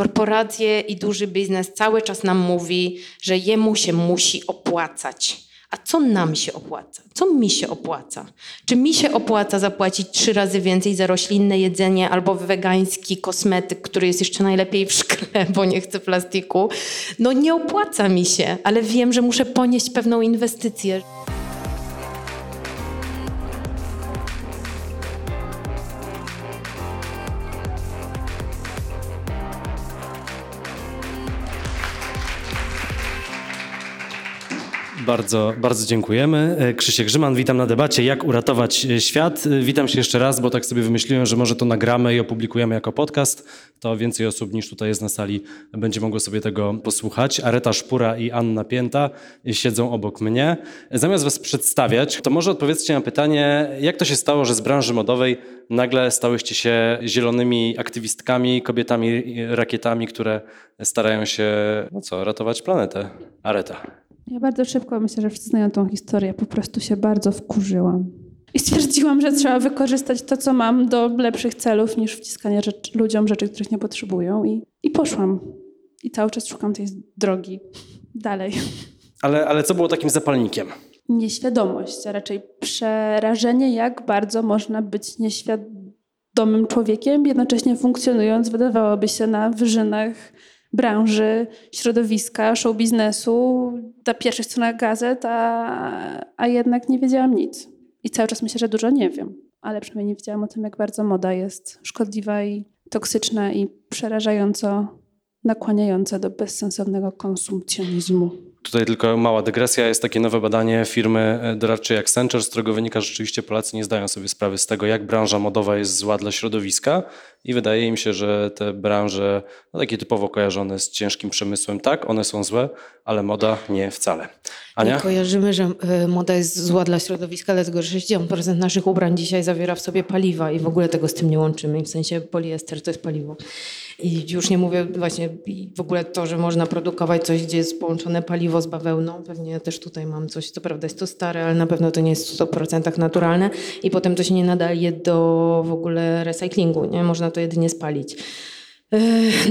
Korporacje i duży biznes cały czas nam mówi, że jemu się musi opłacać. A co nam się opłaca? Co mi się opłaca? Czy mi się opłaca zapłacić trzy razy więcej za roślinne jedzenie albo wegański kosmetyk, który jest jeszcze najlepiej w szkle, bo nie chcę plastiku? No nie opłaca mi się, ale wiem, że muszę ponieść pewną inwestycję. Bardzo, bardzo dziękujemy. E, Krzysiek Grzyman, witam na debacie Jak uratować e, świat. E, Witam się jeszcze raz, bo tak sobie wymyśliłem, że może to nagramy i opublikujemy jako podcast. To więcej osób niż tutaj jest na sali będzie mogło sobie tego posłuchać. Areta Szpura i Anna Pięta siedzą obok mnie. Zamiast was przedstawiać, to może odpowiedzcie na pytanie, jak to się stało, że z branży modowej nagle stałyście się zielonymi aktywistkami, kobietami, rakietami, które starają się, no co, ratować planetę. Areta. Ja bardzo szybko, myślę, że wszyscy znają tą historię, po prostu się bardzo wkurzyłam. I stwierdziłam, że trzeba wykorzystać to, co mam do lepszych celów niż wciskanie rzecz, ludziom rzeczy, których nie potrzebują. I, I poszłam. I cały czas szukam tej drogi dalej. Ale, ale co było takim zapalnikiem? Nieświadomość, a raczej przerażenie, jak bardzo można być nieświadomym człowiekiem, jednocześnie funkcjonując, wydawałoby się, na wyżynach branży, środowiska, show biznesu, na pierwszych stronach gazet, a, a jednak nie wiedziałam nic. I cały czas myślę, że dużo nie wiem, ale przynajmniej nie wiedziałam o tym, jak bardzo moda jest szkodliwa i toksyczna i przerażająco nakłaniająca do bezsensownego konsumpcjonizmu. Tutaj tylko mała dygresja. Jest takie nowe badanie firmy doradczej Accenture, z którego wynika, że rzeczywiście Polacy nie zdają sobie sprawy z tego, jak branża modowa jest zła dla środowiska i wydaje im się, że te branże, no takie typowo kojarzone z ciężkim przemysłem, tak, one są złe, ale moda nie wcale. Ania? I kojarzymy, że y, moda jest zła dla środowiska, dlatego że 60% naszych ubrań dzisiaj zawiera w sobie paliwa i w ogóle tego z tym nie łączymy. W sensie poliester to jest paliwo. I już nie mówię właśnie w ogóle to, że można produkować coś, gdzie jest połączone paliwo z bawełną. Pewnie też tutaj mam coś, co prawda jest to stare, ale na pewno to nie jest w 100% naturalne i potem to się nie nadaje do w ogóle recyklingu, nie? Można to jedynie spalić.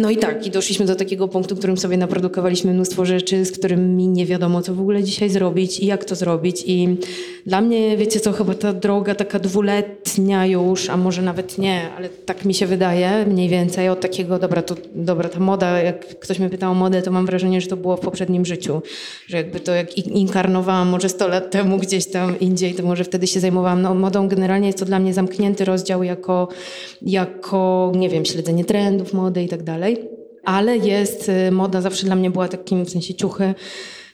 No i tak, i doszliśmy do takiego punktu, w którym sobie naprodukowaliśmy mnóstwo rzeczy, z którymi nie wiadomo, co w ogóle dzisiaj zrobić i jak to zrobić. I dla mnie, wiecie co, chyba ta droga taka dwuletnia już, a może nawet nie, ale tak mi się wydaje mniej więcej od takiego, dobra, to, dobra ta moda, jak ktoś mnie pytał o modę, to mam wrażenie, że to było w poprzednim życiu. Że jakby to jak inkarnowałam może 100 lat temu gdzieś tam indziej, to może wtedy się zajmowałam no, modą. Generalnie jest to dla mnie zamknięty rozdział jako, jako nie wiem, śledzenie trendów, mody, i tak dalej. Ale jest, y, moda zawsze dla mnie była takim, w sensie ciuchy,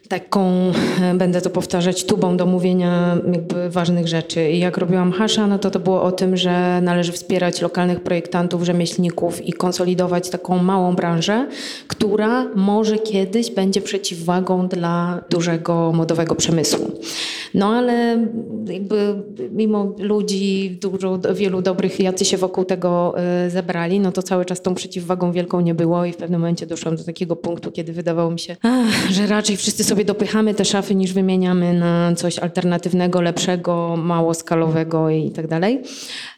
taką, e, będę to powtarzać, tubą do mówienia jakby ważnych rzeczy. I jak robiłam Hasza, no to to było o tym, że należy wspierać lokalnych projektantów, rzemieślników i konsolidować taką małą branżę, która może kiedyś będzie przeciwwagą dla dużego modowego przemysłu. No ale jakby mimo ludzi, dużo, wielu dobrych, jacy się wokół tego e, zebrali, no to cały czas tą przeciwwagą wielką nie było i w pewnym momencie doszłam do takiego punktu, kiedy wydawało mi się, że raczej wszyscy sobie sobie dopychamy te szafy niż wymieniamy na coś alternatywnego, lepszego, mało skalowego i tak dalej.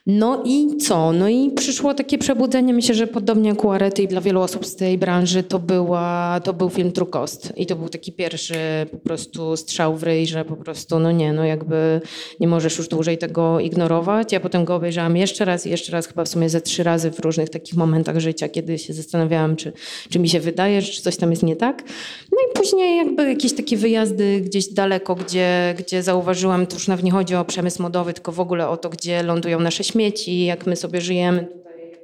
No i co? No i przyszło takie przebudzenie. Myślę, że podobnie jak u Arety i dla wielu osób z tej branży to, była, to był film True Cost. I to był taki pierwszy po prostu strzał w ryj, że po prostu no nie, no jakby nie możesz już dłużej tego ignorować. Ja potem go obejrzałam jeszcze raz i jeszcze raz chyba w sumie ze trzy razy w różnych takich momentach życia, kiedy się zastanawiałam, czy, czy mi się wydaje, czy coś tam jest nie tak. No i później jakby jakieś takie wyjazdy gdzieś daleko, gdzie, gdzie zauważyłam, to już nawet nie chodzi o przemysł modowy, tylko w ogóle o to, gdzie lądują nasze śmieci, jak my sobie żyjemy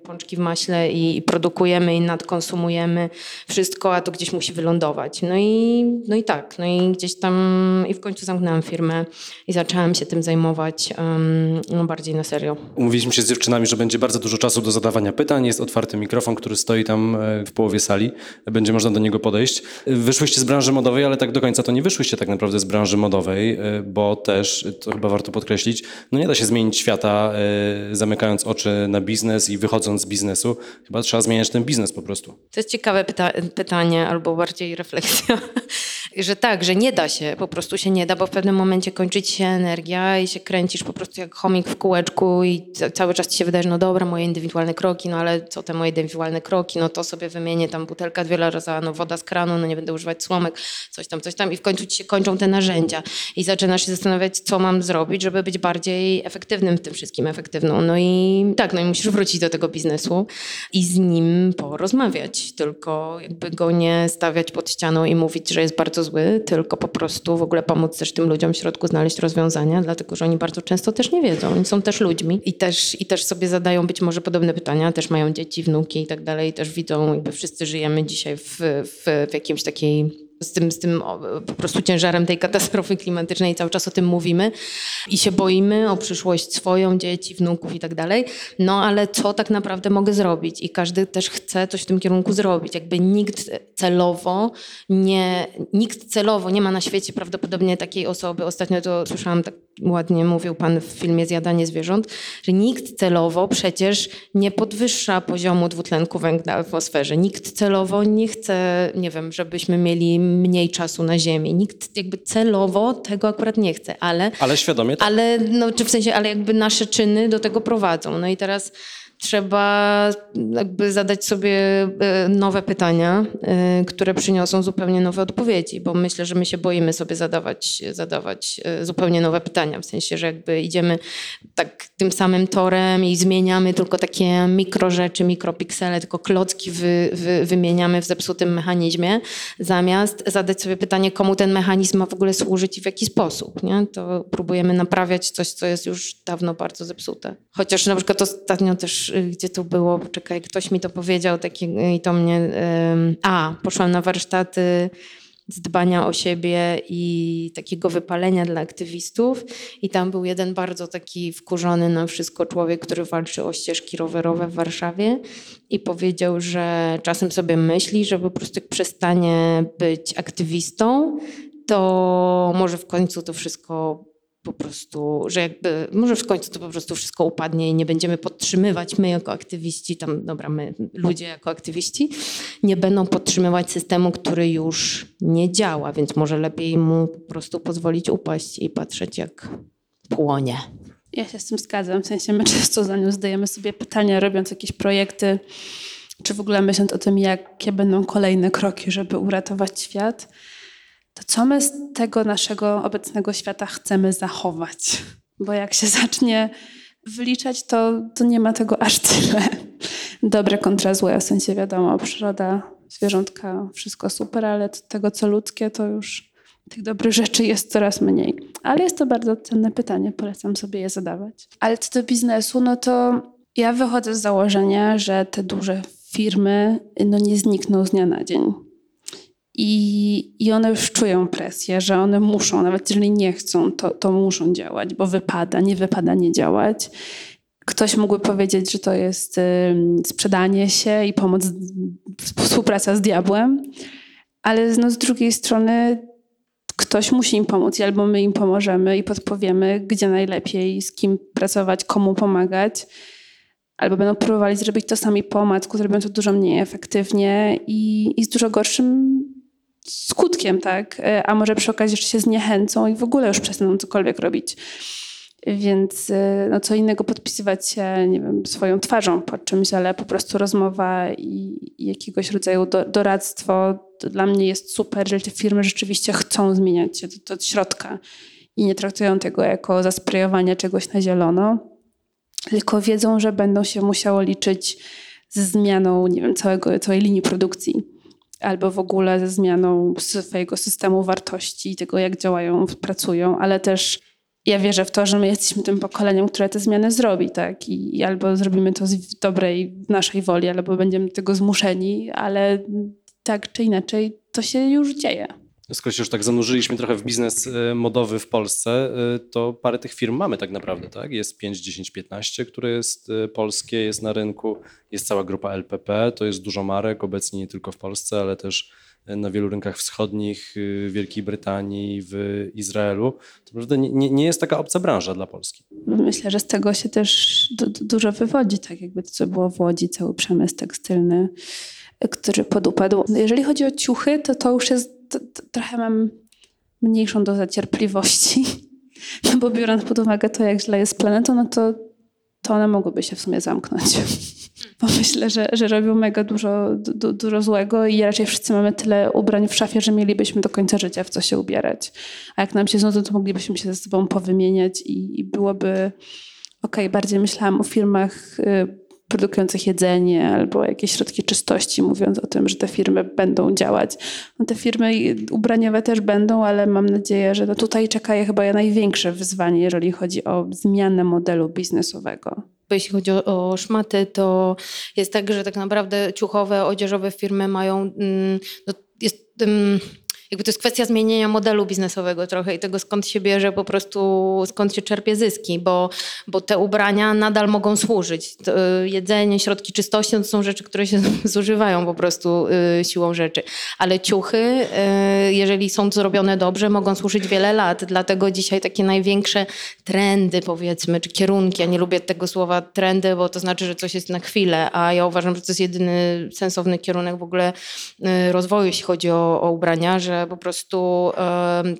pączki w maśle i, produkujemy i nadkonsumujemy wszystko, a to gdzieś musi wylądować. No i, no i tak, no i gdzieś tam i w końcu zamknęłam firmę i zaczęłam się tym zajmować um, no bardziej na serio. Umówiliśmy się z dziewczynami, że będzie bardzo dużo czasu do zadawania pytań. Jest otwarty mikrofon, który stoi tam e, w połowie sali. Będzie można do niego podejść. Wyszłyście z branży modowej, ale tak do końca to nie wyszłyście tak naprawdę z branży modowej, e, bo też, to chyba warto podkreślić, no nie da się zmienić świata e, zamykając oczy na biznes i wychodząc z biznesu, chyba trzeba zmieniać ten biznes po prostu. To jest ciekawe pyta pytanie, albo bardziej refleksja. Że tak, że nie da się, po prostu się nie da, bo w pewnym momencie kończy ci się energia i się kręcisz po prostu jak chomik w kółeczku i cały czas ci się wydaje, no dobra, moje indywidualne kroki, no ale co te moje indywidualne kroki, no to sobie wymienię tam butelka dwie razy, no woda z kranu, no nie będę używać słomek, coś tam, coś tam i w końcu ci się kończą te narzędzia i zaczynasz się zastanawiać, co mam zrobić, żeby być bardziej efektywnym w tym wszystkim, efektywną. No i tak, no i musisz wrócić do tego biznesu i z nim porozmawiać, tylko jakby go nie stawiać pod ścianą i mówić, że jest bardzo zły, tylko po prostu w ogóle pomóc też tym ludziom w środku znaleźć rozwiązania, dlatego że oni bardzo często też nie wiedzą. Oni są też ludźmi i też, i też sobie zadają być może podobne pytania, też mają dzieci, wnuki i tak dalej, też widzą, jakby wszyscy żyjemy dzisiaj w, w, w jakimś takiej z tym, z tym po prostu ciężarem tej katastrofy klimatycznej cały czas o tym mówimy i się boimy o przyszłość swoją, dzieci, wnuków i tak dalej. No ale co tak naprawdę mogę zrobić? I każdy też chce coś w tym kierunku zrobić. Jakby nikt celowo nie, nikt celowo nie ma na świecie prawdopodobnie takiej osoby. Ostatnio to słyszałam, tak ładnie mówił pan w filmie Zjadanie zwierząt, że nikt celowo przecież nie podwyższa poziomu dwutlenku węgla w atmosferze. Nikt celowo nie chce, nie wiem, żebyśmy mieli mniej czasu na Ziemi. Nikt jakby celowo tego akurat nie chce, ale... Ale świadomie tak. Ale, no, czy w sensie, ale jakby nasze czyny do tego prowadzą. No i teraz trzeba jakby zadać sobie e, nowe pytania, e, które przyniosą zupełnie nowe odpowiedzi, bo myślę, że my się boimy sobie zadawać, zadawać e, zupełnie nowe pytania, w sensie, że jakby idziemy tak tym samym torem i zmieniamy tylko takie mikro rzeczy, mikropiksele, tylko klocki wy, wy, wymieniamy w zepsutym mechanizmie, zamiast zadać sobie pytanie, komu ten mechanizm ma w ogóle służyć i w jaki sposób. Nie? To próbujemy naprawiać coś, co jest już dawno bardzo zepsute. Chociaż na przykład ostatnio też gdzie to było, czekaj, ktoś mi to powiedział taki, i to mnie, a, poszłam na warsztaty dbania o siebie i takiego wypalenia dla aktywistów. I tam był jeden bardzo taki wkurzony na wszystko człowiek, który walczy o ścieżki rowerowe w Warszawie i powiedział, że czasem sobie myśli, że po prostu jak przestanie być aktywistą, to może w końcu to wszystko po prostu, że jakby może w końcu to po prostu wszystko upadnie i nie będziemy podtrzymywać my jako aktywiści, tam dobra, my ludzie jako aktywiści, nie będą podtrzymywać systemu, który już nie działa, więc może lepiej mu po prostu pozwolić upaść i patrzeć jak płonie. Ja się z tym zgadzam, w sensie my często za nią zdajemy sobie pytania, robiąc jakieś projekty, czy w ogóle myśląc o tym, jakie będą kolejne kroki, żeby uratować świat to co my z tego naszego obecnego świata chcemy zachować? Bo jak się zacznie wyliczać, to, to nie ma tego aż tyle. Dobre kontra złe, w sensie wiadomo, przyroda, zwierzątka, wszystko super, ale tego, co ludzkie, to już tych dobrych rzeczy jest coraz mniej. Ale jest to bardzo cenne pytanie, polecam sobie je zadawać. Ale co do biznesu, no to ja wychodzę z założenia, że te duże firmy no nie znikną z dnia na dzień. I, I one już czują presję, że one muszą, nawet jeżeli nie chcą, to, to muszą działać, bo wypada, nie wypada nie działać. Ktoś mógłby powiedzieć, że to jest sprzedanie się i pomoc, współpraca z diabłem, ale no, z drugiej strony ktoś musi im pomóc i albo my im pomożemy i podpowiemy, gdzie najlepiej, z kim pracować, komu pomagać, albo będą próbowali zrobić to sami po omacku, zrobią to dużo mniej efektywnie i, i z dużo gorszym skutkiem, tak? E, a może przy okazji jeszcze się zniechęcą i w ogóle już przestaną cokolwiek robić. Więc e, no co innego podpisywać się, nie wiem, swoją twarzą pod czymś, ale po prostu rozmowa i, i jakiegoś rodzaju do, doradztwo to dla mnie jest super, jeżeli te firmy rzeczywiście chcą zmieniać się do, do środka i nie traktują tego jako zasprejowanie czegoś na zielono, tylko wiedzą, że będą się musiało liczyć ze zmianą, nie wiem, całego, całej linii produkcji albo w ogóle ze zmianą swojego systemu wartości i tego, jak działają, pracują, ale też ja wierzę w to, że my jesteśmy tym pokoleniem, które te zmiany zrobi, tak? I, i albo zrobimy to z dobrej naszej woli, albo będziemy tego zmuszeni, ale tak czy inaczej to się już dzieje skoro się już tak zanurzyliśmy trochę w biznes e, modowy w Polsce, e, to parę tych firm mamy tak naprawdę, tak? Jest 5, 10, 15, które jest e, polskie, jest na rynku, jest cała grupa LPP, to jest dużo marek, obecnie nie tylko w Polsce, ale też na wielu rynkach wschodnich, w Wielkiej Brytanii, w Izraelu. To naprawdę nie, nie jest taka obca branża dla Polski. Myślę, że z tego się też dużo wywodzi, tak jakby to, co było w Łodzi, cały przemysł tekstylny, który podupadł. Jeżeli chodzi o ciuchy, to to już jest trochę mam mniejszą dozę cierpliwości, no bo biorąc pod uwagę to, jak źle jest planetą, no to, to one mogłyby się w sumie zamknąć. Bo myślę, że, że robią mega dużo, du, dużo złego i raczej wszyscy mamy tyle ubrań w szafie, że mielibyśmy do końca życia w co się ubierać. A jak nam się znudzą, to moglibyśmy się ze sobą powymieniać i, i byłoby okej, okay, bardziej myślałam o firmach y, produkujących jedzenie albo jakieś środki czystości, mówiąc o tym, że te firmy będą działać. No te firmy ubraniowe też będą, ale mam nadzieję, że no tutaj czeka je chyba największe wyzwanie, jeżeli chodzi o zmianę modelu biznesowego. Jeśli chodzi o, o szmaty, to jest tak, że tak naprawdę ciuchowe, odzieżowe firmy mają, mm, no jest, mm, jakby to jest kwestia zmienienia modelu biznesowego trochę i tego skąd się bierze po prostu, skąd się czerpie zyski, bo, bo te ubrania nadal mogą służyć. Y, jedzenie, środki czystości to są rzeczy, które się zużywają po prostu y, siłą rzeczy. Ale ciuchy, y, jeżeli są zrobione dobrze, mogą służyć wiele lat. Dlatego dzisiaj takie największe trendy powiedzmy, czy kierunki, ja nie lubię tego słowa trendy, bo to znaczy, że coś jest na chwilę, a ja uważam, że to jest jedyny sensowny kierunek w ogóle rozwoju, jeśli chodzi o, o ubrania, że po prostu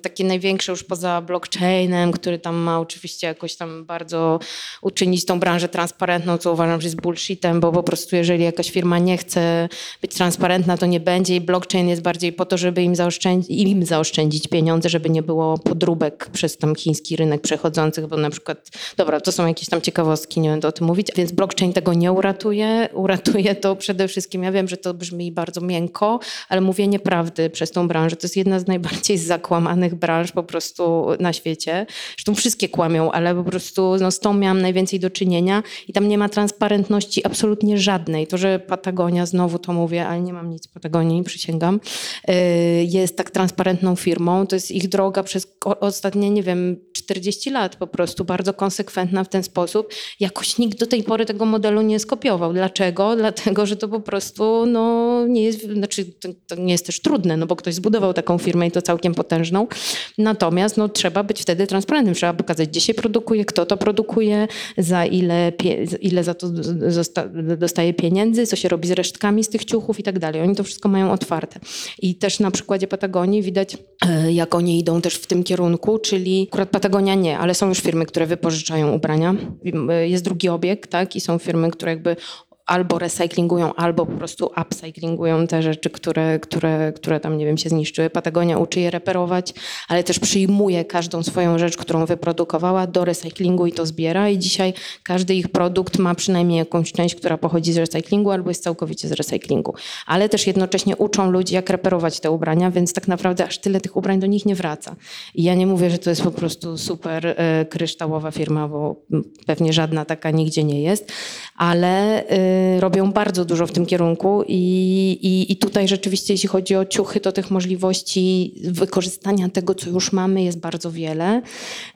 takie największe już poza blockchainem, który tam ma oczywiście jakoś tam bardzo uczynić tą branżę transparentną, co uważam, że jest bullshitem, bo po prostu jeżeli jakaś firma nie chce być transparentna, to nie będzie i blockchain jest bardziej po to, żeby im zaoszczędzić, im zaoszczędzić pieniądze, żeby nie było podróbek przez tam chiński rynek przechodzących, bo na przykład, dobra, to są jakieś tam ciekawostki, nie będę o tym mówić, więc blockchain tego nie uratuje. Uratuje to przede wszystkim, ja wiem, że to brzmi bardzo miękko, ale mówienie prawdy przez tą branżę to jest jedna z najbardziej zakłamanych branż po prostu na świecie. Zresztą wszystkie kłamią, ale po prostu no, z tą miałam najwięcej do czynienia i tam nie ma transparentności absolutnie żadnej. To, że Patagonia, znowu to mówię, ale nie mam nic Patagonii, przysięgam, y, jest tak transparentną firmą, to jest ich droga przez ostatnie, nie wiem, 40 lat po prostu, bardzo konsekwentna w ten sposób. Jakoś nikt do tej pory tego modelu nie skopiował. Dlaczego? Dlatego, że to po prostu no, nie jest, znaczy to nie jest też trudne, no bo ktoś zbudował taką firmę i to całkiem potężną. Natomiast no, trzeba być wtedy transparentnym, trzeba pokazać, gdzie się produkuje, kto to produkuje, za ile, ile za to dostaje pieniędzy, co się robi z resztkami z tych ciuchów i tak dalej. Oni to wszystko mają otwarte. I też na przykładzie Patagonii widać, e, jak oni idą też w tym kierunku, czyli akurat Patagonia nie, ale są już firmy, które wypożyczają ubrania. Jest drugi obieg, tak, i są firmy, które jakby albo recyklingują, albo po prostu upcyclingują te rzeczy, które, które, które tam, nie wiem, się zniszczyły. Patagonia uczy je reperować, ale też przyjmuje każdą swoją rzecz, którą wyprodukowała do recyklingu i to zbiera i dzisiaj każdy ich produkt ma przynajmniej jakąś część, która pochodzi z recyklingu albo jest całkowicie z recyklingu. Ale też jednocześnie uczą ludzi, jak reperować te ubrania, więc tak naprawdę aż tyle tych ubrań do nich nie wraca. I ja nie mówię, że to jest po prostu super y, kryształowa firma, bo pewnie żadna taka nigdzie nie jest, ale y, robią bardzo dużo w tym kierunku i, i, i tutaj rzeczywiście, jeśli chodzi o ciuchy, to tych możliwości wykorzystania tego, co już mamy, jest bardzo wiele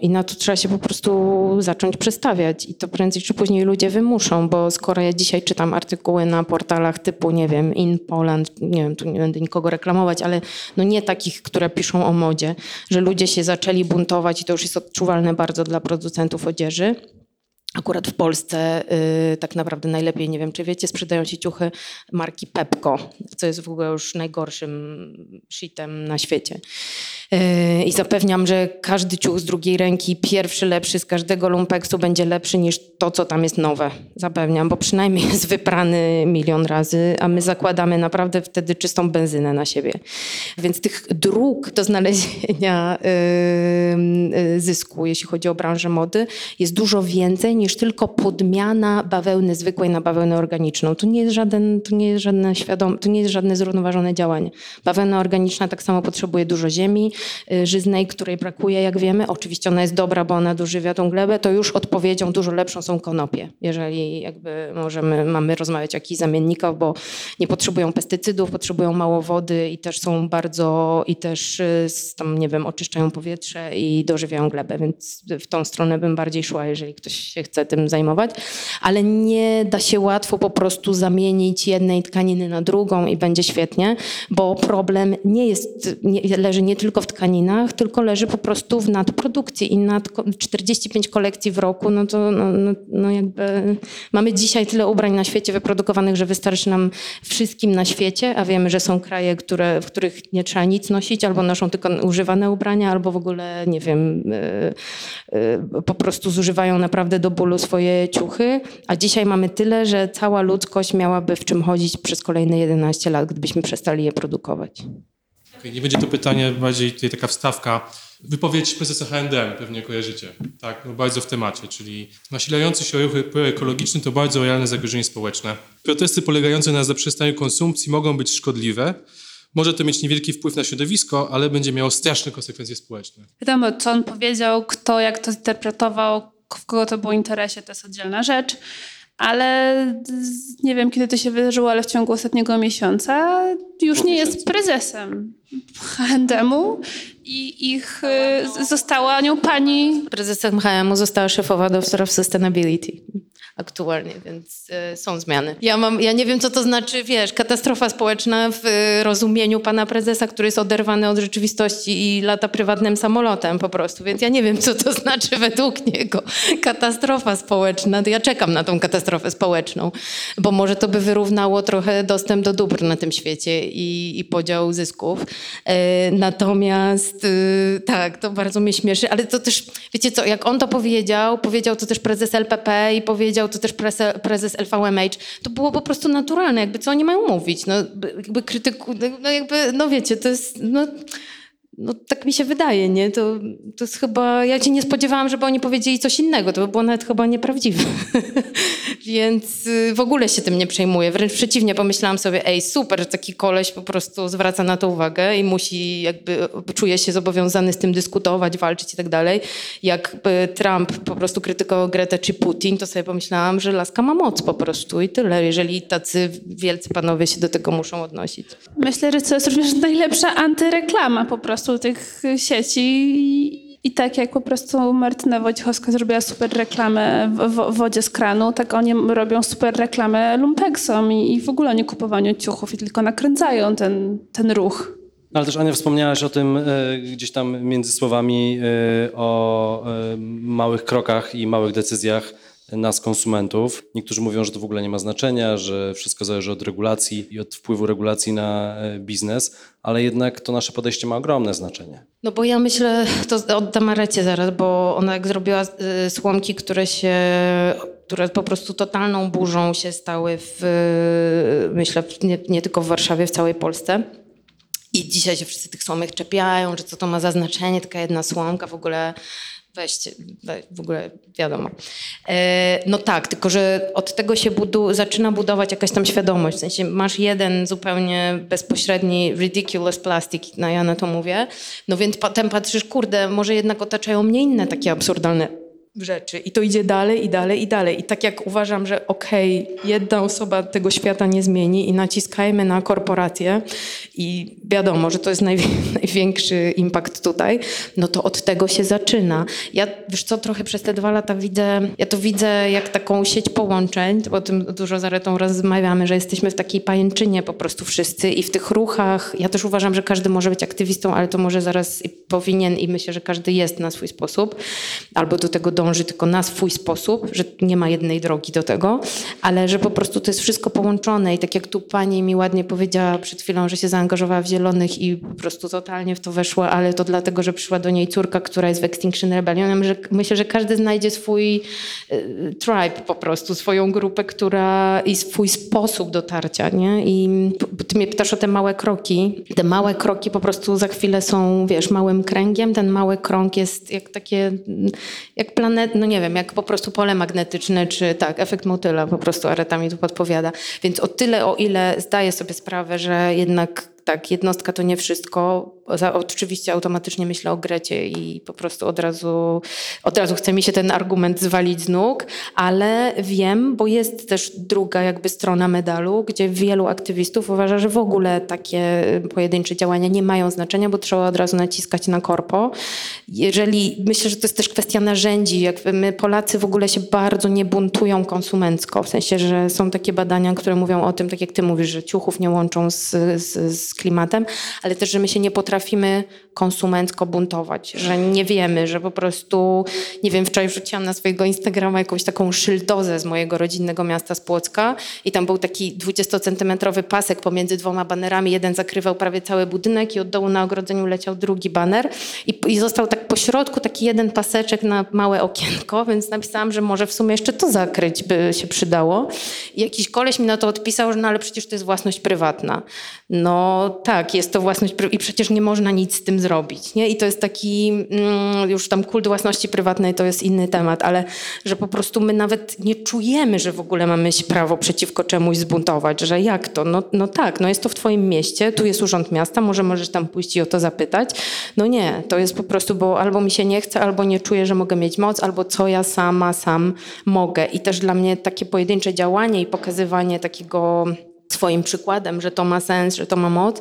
i na to trzeba się po prostu zacząć przestawiać i to prędzej czy później ludzie wymuszą, bo skoro ja dzisiaj czytam artykuły na portalach typu, nie wiem, In Poland, nie wiem, tu nie będę nikogo reklamować, ale no nie takich, które piszą o modzie, że ludzie się zaczęli buntować i to już jest odczuwalne bardzo dla producentów odzieży Akurat w Polsce y, tak naprawdę najlepiej, nie wiem czy wiecie, sprzedają się ciuchy marki Pepco, co jest w ogóle już najgorszym shitem na świecie. Y, I zapewniam, że każdy ciuch z drugiej ręki, pierwszy lepszy z każdego lumpeksu będzie lepszy niż to, co tam jest nowe. Zapewniam, bo przynajmniej jest wyprany milion razy, a my zakładamy naprawdę wtedy czystą benzynę na siebie. Więc tych dróg do znalezienia y, y, zysku, jeśli chodzi o branżę mody, jest dużo więcej niż tylko podmiana bawełny zwykłej na bawełnę organiczną. To nie jest, żaden, to nie jest, żadne, świadom, to nie jest żadne zrównoważone działanie. Bawełna organiczna tak samo potrzebuje dużo ziemi, żyznej, której brakuje, jak wiemy. Oczywiście ona jest dobra, bo ona dożywia tą glebę, to już odpowiedzią dużo lepszą są konopie. Jeżeli jakby możemy, mamy rozmawiać o jakichś zamiennikach, bo nie potrzebują pestycydów, potrzebują mało wody i też są bardzo, i też y, tam, nie wiem, oczyszczają powietrze i dożywiają glebę, więc w tą stronę bym bardziej szła, jeżeli ktoś się chce tym zajmować, ale nie da się łatwo po prostu zamienić jednej tkaniny na drugą i będzie świetnie, bo problem nie jest, nie, leży nie tylko w tkaninach, tylko leży po prostu w nadprodukcji i nad 45 kolekcji w roku, no to no, no, no jakby mamy dzisiaj tyle ubrań na świecie wyprodukowanych, że wystarczy nam wszystkim na świecie, a wiemy, że są kraje, które, w których nie trzeba nic nosić, albo noszą tylko używane ubrania, albo w ogóle, nie wiem, yy, yy, po prostu zużywają naprawdę do bólu swoje ciuchy, a dzisiaj mamy tyle, że cała ludzkość miałaby w czym chodzić przez kolejne 11 lat, gdybyśmy przestali je produkować. Okay, nie będzie to pytanie, bardziej tutaj taka wstawka. Wypowiedź prezesa H&M pewnie kojarzycie, tak, no bardzo w temacie, czyli nasilający się ruch ekologiczny to bardzo realne zagrożenie społeczne. Protesty polegające na zaprzestaniu konsumpcji mogą być szkodliwe, może to mieć niewielki wpływ na środowisko, ale będzie miało straszne konsekwencje społeczne. Wiadomo, co on powiedział, kto jak to zinterpretował, w kogo to było interesie, to jest oddzielna rzecz. Ale nie wiem, kiedy to się wydarzyło, ale w ciągu ostatniego miesiąca już nie jest prezesem H&M-u i ich y, została nią pani... Prezesem H&M została szefowa do spraw sustainability aktualnie, więc y, są zmiany. Ja, mam, ja nie wiem, co to znaczy, wiesz, katastrofa społeczna w y, rozumieniu pana prezesa, który jest oderwany od rzeczywistości i lata prywatnym samolotem po prostu, więc ja nie wiem, co to znaczy według niego katastrofa społeczna. Ja czekam na tą katastrofę społeczną, bo może to by wyrównało trochę dostęp do dóbr na tym świecie i, i podział zysków. E, natomiast tak, to bardzo mnie śmieszy, ale to też, wiecie co, jak on to powiedział, powiedział to też prezes LPP i powiedział to też prezes LVMH, to było po prostu naturalne, jakby co oni mają mówić, no jakby krytyku, no jakby, no wiecie, to jest, no no tak mi się wydaje, nie? To, to jest chyba, ja się nie spodziewałam, żeby oni powiedzieli coś innego, to by było nawet chyba nieprawdziwe. Więc y, w ogóle się tym nie przejmuję. Wręcz przeciwnie, pomyślałam sobie, ej, super, taki koleś po prostu zwraca na to uwagę i musi jakby, czuje się zobowiązany z tym dyskutować, walczyć i tak dalej. Jak Trump po prostu krytykował Gretę czy Putin, to sobie pomyślałam, że laska ma moc po prostu i tyle, jeżeli tacy wielcy panowie się do tego muszą odnosić. Myślę, że to jest również najlepsza antyreklama po prostu prostu tych sieci i tak jak po prostu Martyna Wojciechowska zrobiła super reklamę w, w wodzie z kranu, tak oni robią super reklamę lumpeksom i, i w ogóle nie kupowaniu ciuchów i tylko nakręcają ten, ten ruch. Ale też Ania wspomniałaś o tym e, gdzieś tam między słowami e, o e, małych krokach i małych decyzjach nas, konsumentów. Niektórzy mówią, że to w ogóle nie ma znaczenia, że wszystko zależy od regulacji i od wpływu regulacji na e, biznes, ale jednak to nasze podejście ma ogromne znaczenie. No bo ja myślę, to oddam Arecie zaraz, bo ona jak zrobiła e, słomki, które się które po prostu totalną burzą się stały w, myślę, nie, nie tylko w Warszawie, w całej Polsce. I dzisiaj się wszyscy tych słomek czepiają, że co to ma za znaczenie, taka jedna słomka w ogóle weźcie, w ogóle wiadomo. E, no tak, tylko że od tego się budu, zaczyna budować jakaś tam świadomość. W sensie masz jeden zupełnie bezpośredni ridiculous plastic, no ja na to mówię, no więc potem patrzysz, kurde, może jednak otaczają mnie inne takie absurdalne rzeczy. I to idzie dalej i dalej i dalej. I tak jak uważam, że okej, okay, jedna osoba tego świata nie zmieni i naciskajmy na korporacje i wiadomo, że to jest największy impact tutaj, no to od tego się zaczyna. Ja, wiesz co, trochę przez te dwa lata widzę, ja to widzę jak taką sieć połączeń, bo o tym dużo z Aretą rozmawiamy, że jesteśmy w takiej pajęczynie po prostu wszyscy i w tych ruchach, ja też uważam, że każdy może być aktywistą, ale to może zaraz powinien i myślę, że każdy jest na swój sposób, albo do tego dąży dąży tylko na swój sposób, że nie ma jednej drogi do tego, ale że po prostu to jest wszystko połączone i tak jak tu pani mi ładnie powiedziała przed chwilą, że się zaangażowała w Zielonych i po prostu totalnie w to weszła, ale to dlatego, że przyszła do niej córka, która jest w Extinction Rebellion. Myślę, że każdy znajdzie swój y, tribe po prostu, swoją grupę, która i swój sposób dotarcia, nie? I ty mnie pytasz o te małe kroki. Te małe kroki po prostu za chwilę są, wiesz, małym kręgiem. Ten mały krąg jest jak takie, jak planet no nie wiem, jak po prostu pole magnetyczne, czy tak, efekt motyla po prostu Areta mi tu podpowiada. Więc o tyle, o ile zdaję sobie sprawę, że jednak tak, jednostka to nie wszystko, oczywiście automatycznie myślę o Grecie i po prostu od razu, od razu chce mi się ten argument zwalić z nóg, ale wiem, bo jest też druga jakby strona medalu, gdzie wielu aktywistów uważa, że w ogóle takie pojedyncze działania nie mają znaczenia, bo trzeba od razu naciskać na korpo. Jeżeli, myślę, że to jest też kwestia narzędzi, jak my Polacy w ogóle się bardzo nie buntują konsumencko, w sensie, że są takie badania, które mówią o tym, tak jak ty mówisz, że ciuchów nie łączą z, z, z klimatem, ale też, że my się nie potrafimy konsumencko buntować, że nie wiemy, że po prostu, nie wiem, wczoraj wrzuciłam na swojego Instagrama jakąś taką szyldozę z mojego rodzinnego miasta z Płocka i tam był taki 20-centymetrowy pasek pomiędzy dwoma banerami, jeden zakrywał prawie cały budynek i od dołu na ogrodzeniu leciał drugi baner i, i został tak po środku taki jeden paseczek na małe okienko, więc napisałam, że może w sumie jeszcze to zakryć by się przydało. I jakiś koleś mi na to odpisał, że no ale przecież to jest własność prywatna. No tak, jest to własność i przecież nie można nic z tym zrobić. Nie? I to jest taki, mm, już tam kult własności prywatnej to jest inny temat, ale że po prostu my nawet nie czujemy, że w ogóle mamy się prawo przeciwko czemuś zbuntować, że jak to? No, no tak, no jest to w twoim mieście, tu jest urząd miasta, może możesz tam pójść i o to zapytać. No nie, to jest po prostu, bo albo mi się nie chce, albo nie czuję, że mogę mieć moc, albo co ja sama, sam mogę. I też dla mnie takie pojedyncze działanie i pokazywanie takiego swoim przykładem, że to ma sens, że to ma moc,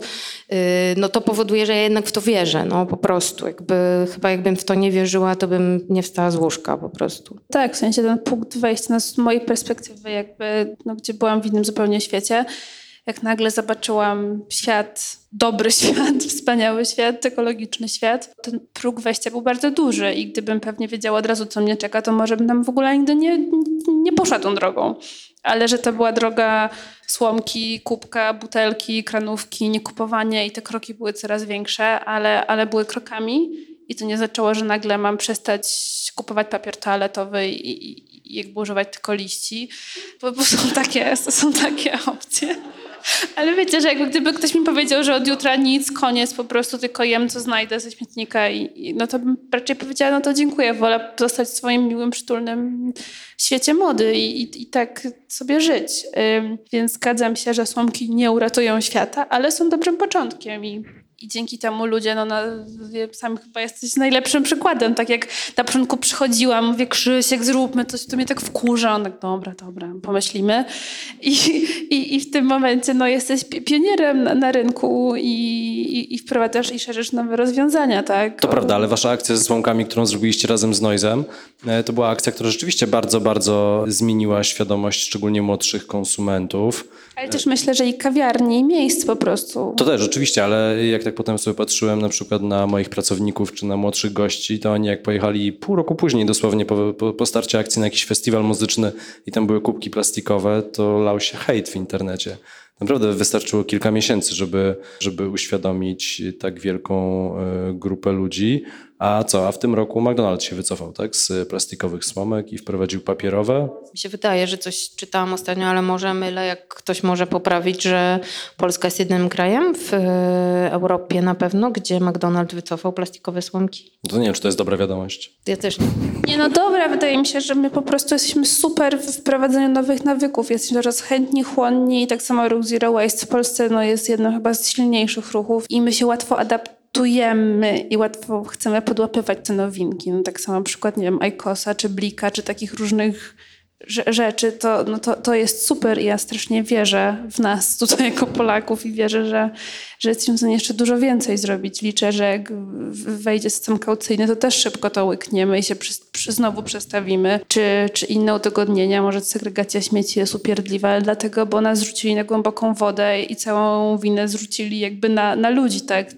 yy, no to powoduje, że ja jednak w to wierzę, no po prostu. Jakby, chyba jakbym w to nie wierzyła, to bym nie wstała z łóżka po prostu. Tak, w sensie ten punkt wejścia no, z mojej perspektywy jakby, no, gdzie byłam w innym zupełnie świecie, jak nagle zobaczyłam świat, dobry świat, wspaniały świat, ekologiczny świat, ten próg wejścia był bardzo duży i gdybym pewnie wiedziała od razu, co mnie czeka, to może bym tam w ogóle nigdy nie, nie poszła tą drogą. Ale że to była droga słomki, kubka, butelki, kranówki, niekupowanie i te kroki były coraz większe, ale, ale były krokami i to nie zaczęło, że nagle mam przestać kupować papier toaletowy i, i, i jakby używać tylko liści, bo, bo są, takie, są takie opcje. Ale wiecie, że jakby gdyby ktoś mi powiedział, że od jutra nic, koniec, po prostu tylko jem, co znajdę ze śmietnika, i, no to bym raczej powiedziała, no to dziękuję, wolę zostać w swoim miłym, przytulnym świecie mody i, i, i tak sobie żyć. Ym, więc zgadzam się, że słomki nie uratują świata, ale są dobrym początkiem i i dzięki temu ludzie, no, na, sam chyba jesteś najlepszym przykładem. Tak jak na początku przychodziłam, mówię, Krzysiek, zróbmy coś, to mnie tak wkurza. On tak, dobra, dobra, pomyślimy. I, i, i w tym momencie no, jesteś pionierem na, na rynku i, i, i, wprowadzasz i szerzysz nowe rozwiązania, tak? To prawda, ale wasza akcja ze słomkami, którą zrobiliście razem z Noizem, e, to była akcja, która rzeczywiście bardzo, bardzo zmieniła świadomość szczególnie młodszych konsumentów. Ale też myślę, że i kawiarni, i miejsc po prostu. To też, oczywiście, ale jak tak potem sobie patrzyłem na przykład na moich pracowników czy na młodszych gości, to oni jak pojechali pół roku później dosłownie po, po, po starcie akcji na jakiś festiwal muzyczny i tam były kubki plastikowe, to lał się hejt w internecie. Naprawdę wystarczyło kilka miesięcy, żeby, żeby uświadomić tak wielką e, grupę ludzi. A co? A w tym roku McDonald's się wycofał tak? z plastikowych słomek i wprowadził papierowe. Mi się wydaje, że coś czytałam ostatnio, ale może mylę, jak ktoś może poprawić, że Polska jest jednym krajem w e, Europie na pewno, gdzie McDonald's wycofał plastikowe słomki. No to nie wiem, czy to jest dobra wiadomość. Ja też nie. Nie, no dobra, wydaje mi się, że my po prostu jesteśmy super w wprowadzaniu nowych nawyków. Jesteśmy coraz chętni, chłonni i tak samo ruch Zero Waste w Polsce no, jest jednym chyba z silniejszych ruchów i my się łatwo adaptujemy i łatwo chcemy podłapywać te nowinki. No, tak samo przykład, nie wiem, Ajkosa, czy Blika, czy takich różnych rzeczy, to, no to, to jest super i ja strasznie wierzę w nas tutaj jako Polaków i wierzę, że, że jesteśmy w stanie jeszcze dużo więcej zrobić. Liczę, że jak wejdzie system kaucyjny, to też szybko to łykniemy i się przy, przy, znowu przestawimy. Czy, czy inne udogodnienia, może segregacja śmieci jest upierdliwa, ale dlatego, bo nas zrzucili na głęboką wodę i całą winę zrzucili jakby na, na ludzi, tak?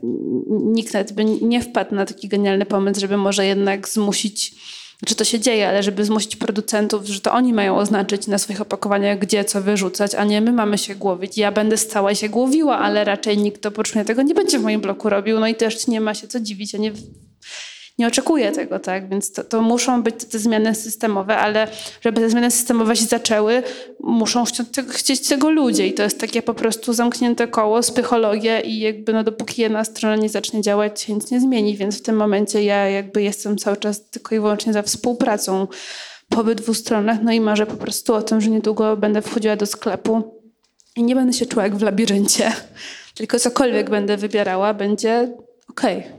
Nikt nawet by nie wpadł na taki genialny pomysł, żeby może jednak zmusić czy to się dzieje, ale żeby zmusić producentów, że to oni mają oznaczyć na swoich opakowaniach, gdzie co wyrzucać, a nie my mamy się głowić. Ja będę stała się głowiła, ale raczej nikt oprócz mnie tego nie będzie w moim bloku robił. No i też nie ma się co dziwić. Ja nie, nie oczekuję tego, tak? Więc to, to, muszą być te zmiany systemowe, ale żeby te zmiany systemowe się zaczęły, muszą chcieć tego, chcieć tego ludzie i to jest takie po prostu zamknięte koło, psychologia i jakby no dopóki jedna strona nie zacznie działać, się nic nie zmieni, więc w tym momencie ja jakby jestem cały czas tylko i wyłącznie za współpracą po obydwu stronach, no i marzę po prostu o tym, że niedługo będę wchodziła do sklepu i nie będę się czuła jak w labiryncie, tylko cokolwiek będę wybierała, będzie okej. Okay.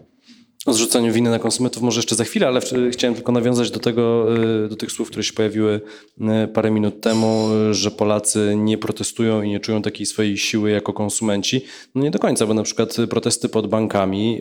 O zrzucaniu winy na konsumentów może jeszcze za chwilę, ale chciałem tylko nawiązać do tego, y, do tych słów, które się pojawiły y, parę minut temu, y, że Polacy nie protestują i nie czują takiej swojej siły jako konsumenci. No nie do końca, bo na przykład protesty pod bankami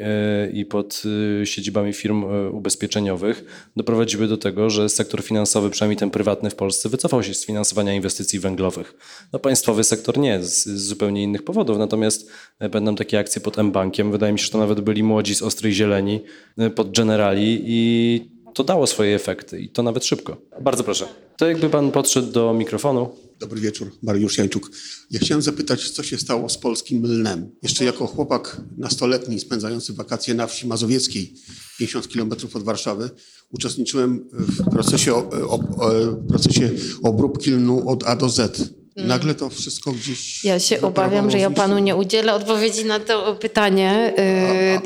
i pod siedzibami firm ubezpieczeniowych doprowadziły do tego, że sektor finansowy, przynajmniej ten prywatny w Polsce, wycofał się z finansowania inwestycji węglowych. No państwowy sektor nie, z, z zupełnie innych powodów. Natomiast będą takie akcje pod M-Bankiem. Wydaje mi się, że to nawet byli młodzi z Ostrej Zieleni, Y, pod Generali i to dało swoje efekty i to nawet szybko. Bardzo proszę. To jakby pan podszedł do mikrofonu. Dobry wieczór, Mariusz Jańczuk. Ja chciałem zapytać, co się stało z polskim lnem. Jeszcze jako chłopak nastoletni spędzający wakacje na wsi mazowieckiej, 50 kilometrów od Warszawy, uczestniczyłem w procesie, o, o, procesie obróbki lnu od A do Z. Nagle to wszystko gdzieś. Ja się obawiam, że ja panu nie udzielę odpowiedzi na to pytanie.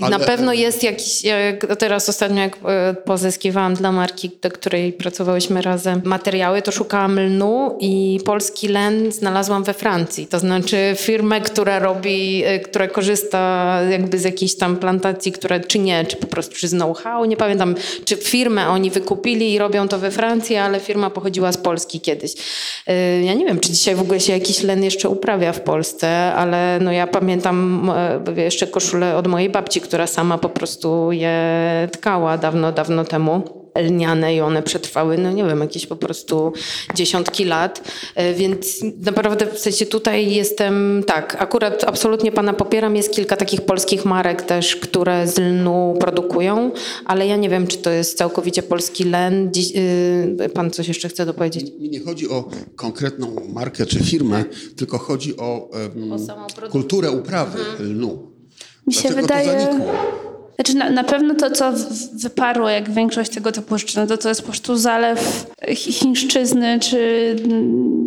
A, a, na pewno jest jakiś. teraz ostatnio, jak e, pozyskiwałam dla marki, do której pracowałyśmy razem materiały, to szukałam lnu i polski len znalazłam we Francji. To znaczy firmę, która robi, e, która korzysta jakby z jakiejś tam plantacji, która czy nie, czy po prostu przez know-how. Nie pamiętam, czy firmę oni wykupili i robią to we Francji, ale firma pochodziła z Polski kiedyś. Ja nie wiem, czy dzisiaj w ogóle się jakiś len jeszcze uprawia w Polsce, ale no ja pamiętam e, jeszcze koszulę od mojej babci, która sama po prostu je tkała dawno, dawno temu lniane i one przetrwały, no nie wiem, jakieś po prostu dziesiątki lat, e, więc naprawdę w sensie tutaj jestem, tak, akurat absolutnie pana popieram, jest kilka takich polskich marek też, które z lnu produkują, ale ja nie wiem, czy to jest całkowicie polski len. Y, pan coś jeszcze chce dopowiedzieć? Mi nie chodzi o konkretną markę czy firmę, tylko chodzi o, um, o kulturę uprawy mhm. lnu. Mi się wydaje... Znaczy na, na pewno to, co wyparło, jak większość tego typu rzeczy, no to, to jest po prostu zalew chińszczyzny czy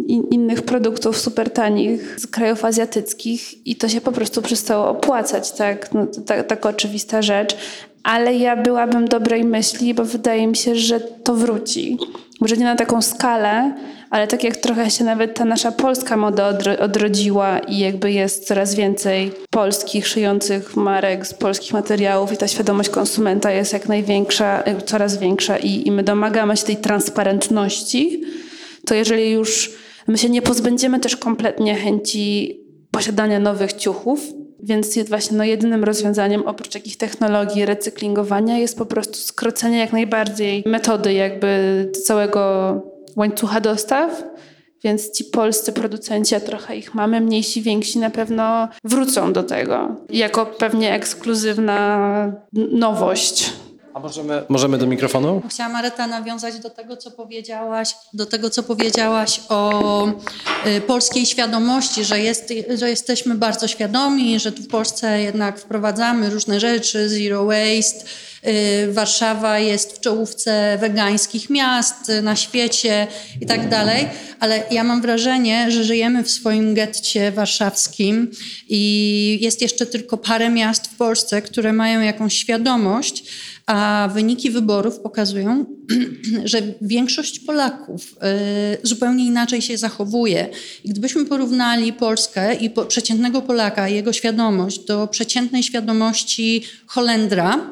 in, innych produktów super tanich z krajów azjatyckich i to się po prostu przestało opłacać, tak? No, tak, oczywista rzecz. Ale ja byłabym dobrej myśli, bo wydaje mi się, że to wróci. Może nie na taką skalę, ale tak jak trochę się nawet ta nasza polska moda odrodziła i jakby jest coraz więcej polskich szyjących marek z polskich materiałów i ta świadomość konsumenta jest jak największa, y, coraz większa i, i my domagamy się tej transparentności, to jeżeli już my się nie pozbędziemy też kompletnie chęci posiadania nowych ciuchów, więc jest właśnie no, jedynym rozwiązaniem oprócz takich technologii recyklingowania jest po prostu skrócenie jak najbardziej metody jakby całego łańcucha dostaw, więc ci polscy producenci, a trochę ich mamy, mniejsi, więksi, na pewno wrócą do tego jako pewnie ekskluzywna nowość. A możemy, możemy do mikrofonu? Chciałam Mareta nawiązać do tego, co powiedziałaś, do tego, co powiedziałaś o y, polskiej świadomości, że, jest, że jesteśmy bardzo świadomi, że tu w Polsce jednak wprowadzamy różne rzeczy, zero waste, Y, Warszawa jest w czołówce wegańskich miast na świecie i tak dalej, ale ja mam wrażenie, że żyjemy w swoim getcie warszawskim i jest jeszcze tylko parę miast w Polsce, które mają jakąś świadomość, a wyniki wyborów pokazują, że większość Polaków y, zupełnie inaczej się zachowuje. I gdybyśmy porównali Polskę i przeciętnego Polaka, jego świadomość do przeciętnej świadomości Holendra,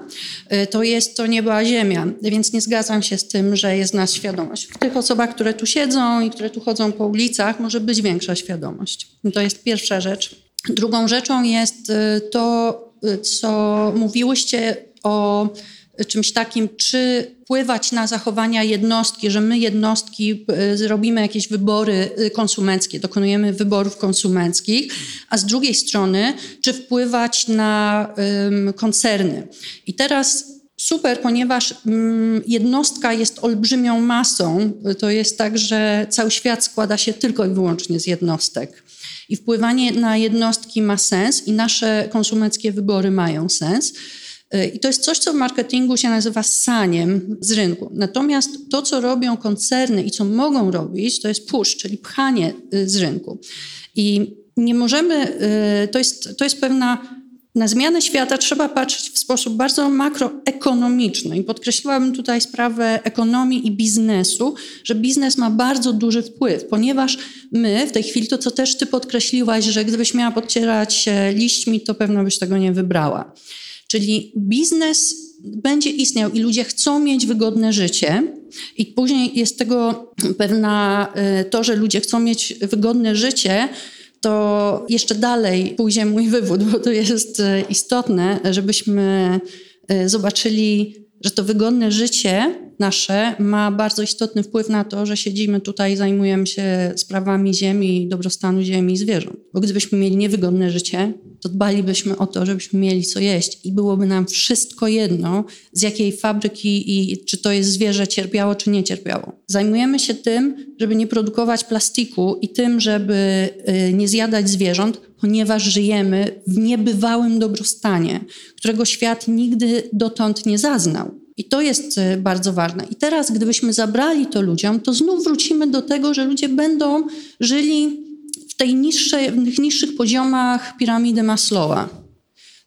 y, to jest to nieba a ziemia. Więc nie zgadzam się z tym, że jest nas świadomość. W tych osobach, które tu siedzą i które tu chodzą po ulicach, może być większa świadomość. To jest pierwsza rzecz. Drugą rzeczą jest y, to, co mówiłyście o czymś takim, czy wpływać na zachowania jednostki, że my jednostki e, zrobimy jakieś wybory e, konsumenckie, dokonujemy wyborów konsumenckich, a z drugiej strony, czy wpływać na um, koncerny. I teraz super, ponieważ um, jednostka jest olbrzymią masą, to jest tak, że cały świat składa się tylko i wyłącznie z jednostek. I wpływanie na jednostki ma sens i nasze konsumenckie wybory mają sens. Y, I to jest coś, co w marketingu się nazywa saniem z rynku. Natomiast to, co robią koncerny i co mogą robić, to jest push, czyli pchanie y, z rynku. I nie możemy, y, to jest, to jest pewna na zmianę świata trzeba patrzeć w sposób bardzo makroekonomiczny. I podkreśliłabym tutaj sprawę ekonomii i biznesu, że biznes ma bardzo duży wpływ, ponieważ my w tej chwili, to co też ty podkreśliłaś, że gdybyś miała podcierać liśćmi, to pewno byś tego nie wybrała. Czyli biznes będzie istniał i ludzie chcą mieć wygodne życie. I później jest tego pewna y, to, że ludzie chcą mieć wygodne życie, to jeszcze dalej pójdzie mój wywód, bo to jest y, istotne, żebyśmy y, zobaczyli, że to wygodne życie nasze ma bardzo istotny wpływ na to, że siedzimy tutaj i zajmujemy się sprawami ziemi, dobrostanu ziemi i zwierząt. Bo gdybyśmy mieli niewygodne życie, to dbalibyśmy o to, żebyśmy mieli co jeść i byłoby nam wszystko jedno, z jakiej fabryki i czy to jest zwierzę cierpiało, czy nie cierpiało. Zajmujemy się tym, żeby nie produkować plastiku i tym, żeby y, nie zjadać zwierząt, ponieważ żyjemy w niebywałym dobrostanie, którego świat nigdy dotąd nie zaznał. I to jest y, bardzo ważne. I teraz, gdybyśmy zabrali to ludziom, to znów wrócimy do tego, że ludzie będą żyli w, tej niższej, w tych niższych poziomach piramidy Maslowa.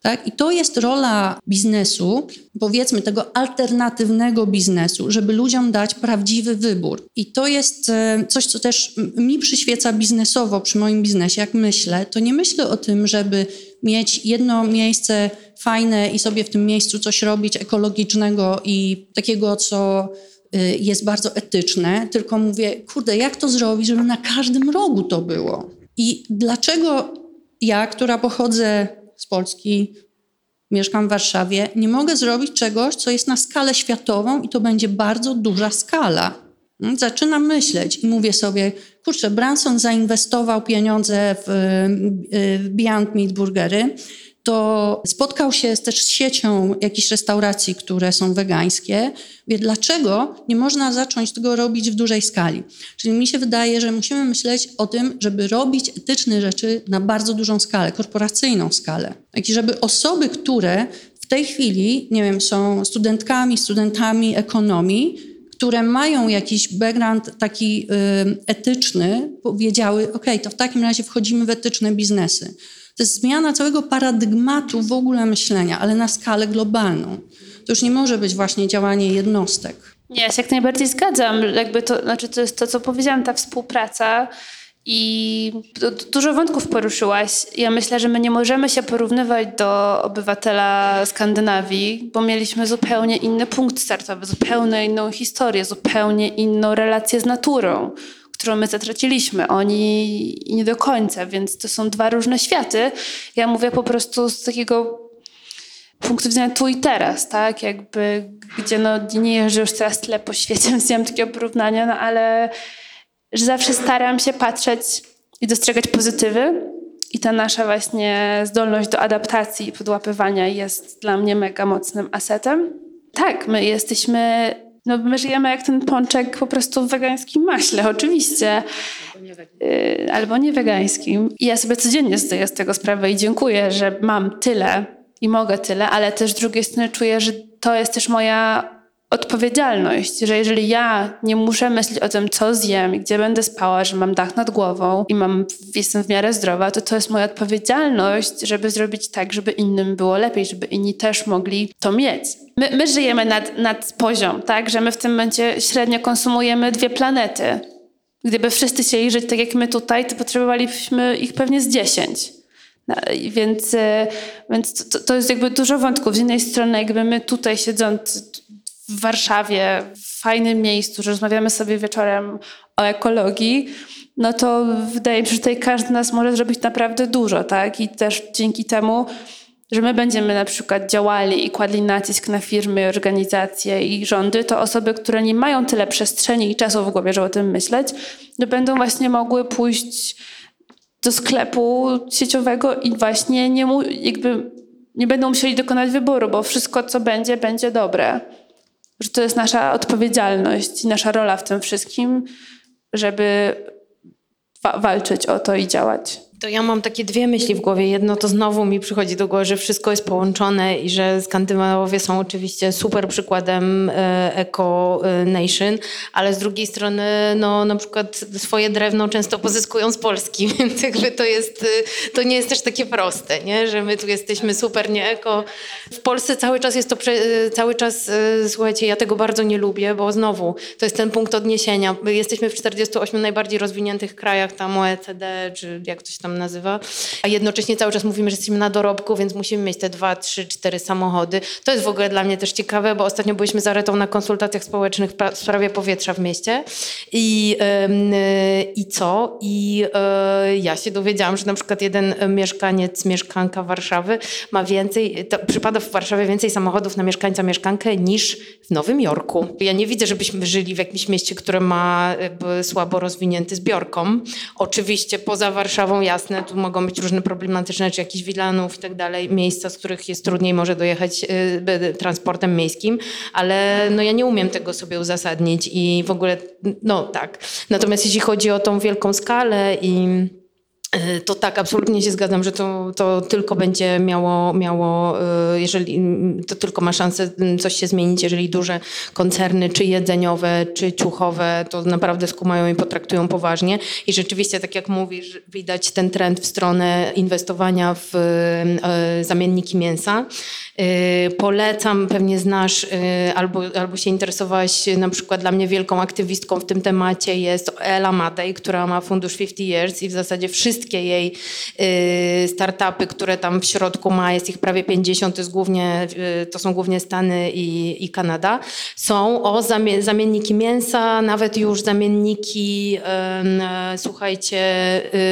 Tak? I to jest rola biznesu, powiedzmy tego alternatywnego biznesu, żeby ludziom dać prawdziwy wybór. I to jest y, coś, co też mi przyświeca biznesowo przy moim biznesie. Jak myślę, to nie myślę o tym, żeby mieć jedno miejsce fajne i sobie w tym miejscu coś robić ekologicznego i takiego, co y, jest bardzo etyczne, tylko mówię, kurde, jak to zrobić, żeby na każdym rogu to było? I dlaczego ja, która pochodzę z Polski, mieszkam w Warszawie, nie mogę zrobić czegoś, co jest na skalę światową i to będzie bardzo duża skala? Hmm, zaczynam myśleć i mówię sobie, kurczę, Branson zainwestował pieniądze w, y, w Beyond Meat Burgery, to spotkał się też z siecią jakichś restauracji, które są wegańskie. Wie, dlaczego nie można zacząć tego robić w dużej skali? Czyli mi się wydaje, że musimy myśleć o tym, żeby robić etyczne rzeczy na bardzo dużą skalę, korporacyjną skalę. I żeby osoby, które w tej chwili, nie wiem, są studentkami, studentami ekonomii, które mają jakiś background taki y, etyczny, powiedziały, ok, to w takim razie wchodzimy w etyczne biznesy. To jest zmiana całego paradygmatu w ogóle myślenia, ale na skalę globalną. To już nie może być właśnie działanie jednostek. Nie, ja się jak najbardziej zgadzam. Jakby to, znaczy to jest to, co powiedziałam, ta współpraca i dużo wątków poruszyłaś. Ja myślę, że my nie możemy się porównywać do obywatela Skandynawii, bo mieliśmy zupełnie inny punkt startowy, zupełnie inną historię, zupełnie inną relację z naturą którą my zatraciliśmy, oni nie do końca, więc to są dwa różne światy. Ja mówię po prostu z takiego punktu widzenia tu i teraz, tak? Jakby, gdzie no, nie jeżdżę już teraz tyle po świecie, więc nie mam takiego porównania, no ale że zawsze staram się patrzeć i dostrzegać pozytywy i ta nasza właśnie zdolność do adaptacji i podłapywania jest dla mnie mega mocnym asetem. Tak, my jesteśmy no my żyjemy jak ten pączek po prostu w wegańskim maśle, oczywiście. Albo nie wegańskim. I ja sobie codziennie zdaję z tego sprawę i dziękuję, że mam tyle i mogę tyle, ale też z drugiej strony czuję, że to jest też moja odpowiedzialność, że jeżeli ja nie muszę myśleć o tym, co zjem gdzie będę spała, że mam dach nad głową i mam, jestem w miarę zdrowa, to to jest moja odpowiedzialność, żeby zrobić tak, żeby innym było lepiej, żeby inni też mogli to mieć. My, my żyjemy nad, nad poziom, tak, że my w tym momencie średnio konsumujemy dwie planety. Gdyby wszyscy chcieli żyć tak jak my tutaj, to potrzebowalibyśmy ich pewnie z dziesięć. No, więc, e, więc to, to, jest jakby dużo wątków. Z jednej strony, jakby my tutaj siedząc w Warszawie, w fajnym miejscu, że rozmawiamy sobie wieczorem o ekologii, no to wydaje mi się, że tutaj każdy z nas może zrobić naprawdę dużo, tak? I też dzięki temu, że my będziemy na przykład działali i kładli nacisk na firmy, organizacje i rządy, to osoby, które nie mają tyle przestrzeni i czasu w głowie, żeby o tym myśleć, to będą właśnie mogły pójść do sklepu sieciowego i właśnie nie, jakby nie będą musieli dokonać wyboru, bo wszystko, co będzie, będzie dobre że to jest nasza odpowiedzialność nasza rola w tym wszystkim, żeby wa walczyć o to i działać. To ja mam takie dwie myśli w głowie. Jedno to znowu mi przychodzi do głowy, że wszystko jest połączone i że Skandynawowie są oczywiście super przykładem e, Eco e, Nation, ale z drugiej strony no, na przykład swoje drewno często pozyskują z Polski, więc jakby to jest, e, to nie jest też takie proste, nie? że my tu jesteśmy super nie eko. W Polsce cały czas jest to, cały czas, słuchajcie, ja tego bardzo nie lubię, bo znowu to jest ten punkt odniesienia. My jesteśmy w 48 najbardziej rozwiniętych krajach tam OECD, czy jak coś tam tam nazywa, a jednocześnie cały czas mówimy, że jesteśmy na dorobku, więc musimy mieć te dwa, trzy, cztery samochody. To jest w ogóle dla mnie też ciekawe, bo ostatnio byliśmy z Aretą na konsultacjach społecznych w sprawie powietrza w mieście i, i co? I e, ja się dowiedziałam, że na przykład jeden mieszkaniec, mieszkanka Warszawy ma więcej, to przypada w Warszawie więcej samochodów na mieszkańca, mieszkankę niż w Nowym Jorku. Ja nie widzę, żebyśmy żyli w jakimś mieście, które ma słabo rozwinięty zbiorkom. Oczywiście poza Warszawą, jasne, tu mogą być różne problematyczne, czy jakiś Wilanów i tak dalej, miejsca, z których jest trudniej może dojechać y, transportem miejskim, ale no ja nie umiem tego sobie uzasadnić i w ogóle, no tak. Natomiast jeśli chodzi o tą wielką skalę i to tak, absolutnie się zgadzam, że to, to tylko będzie miało, miało, e, jeżeli to tylko ma szansę coś się zmienić, jeżeli duże koncerny, czy jedzeniowe, czy ciuchowe, to naprawdę skumają i potraktują poważnie. I rzeczywiście, tak jak mówisz, widać ten trend w stronę inwestowania w e, zamienniki mięsa. Polecam, pewnie znasz albo, albo się interesowałaś, na przykład dla mnie wielką aktywistką w tym temacie jest Ela Madej, która ma fundusz 50 Years i w zasadzie wszystkie wszystkie jej y, startupy, które tam w środku ma, jest ich prawie 50, to, jest głównie, y, to są głównie Stany i, i Kanada, są o zamienniki mięsa, nawet już zamienniki, słuchajcie,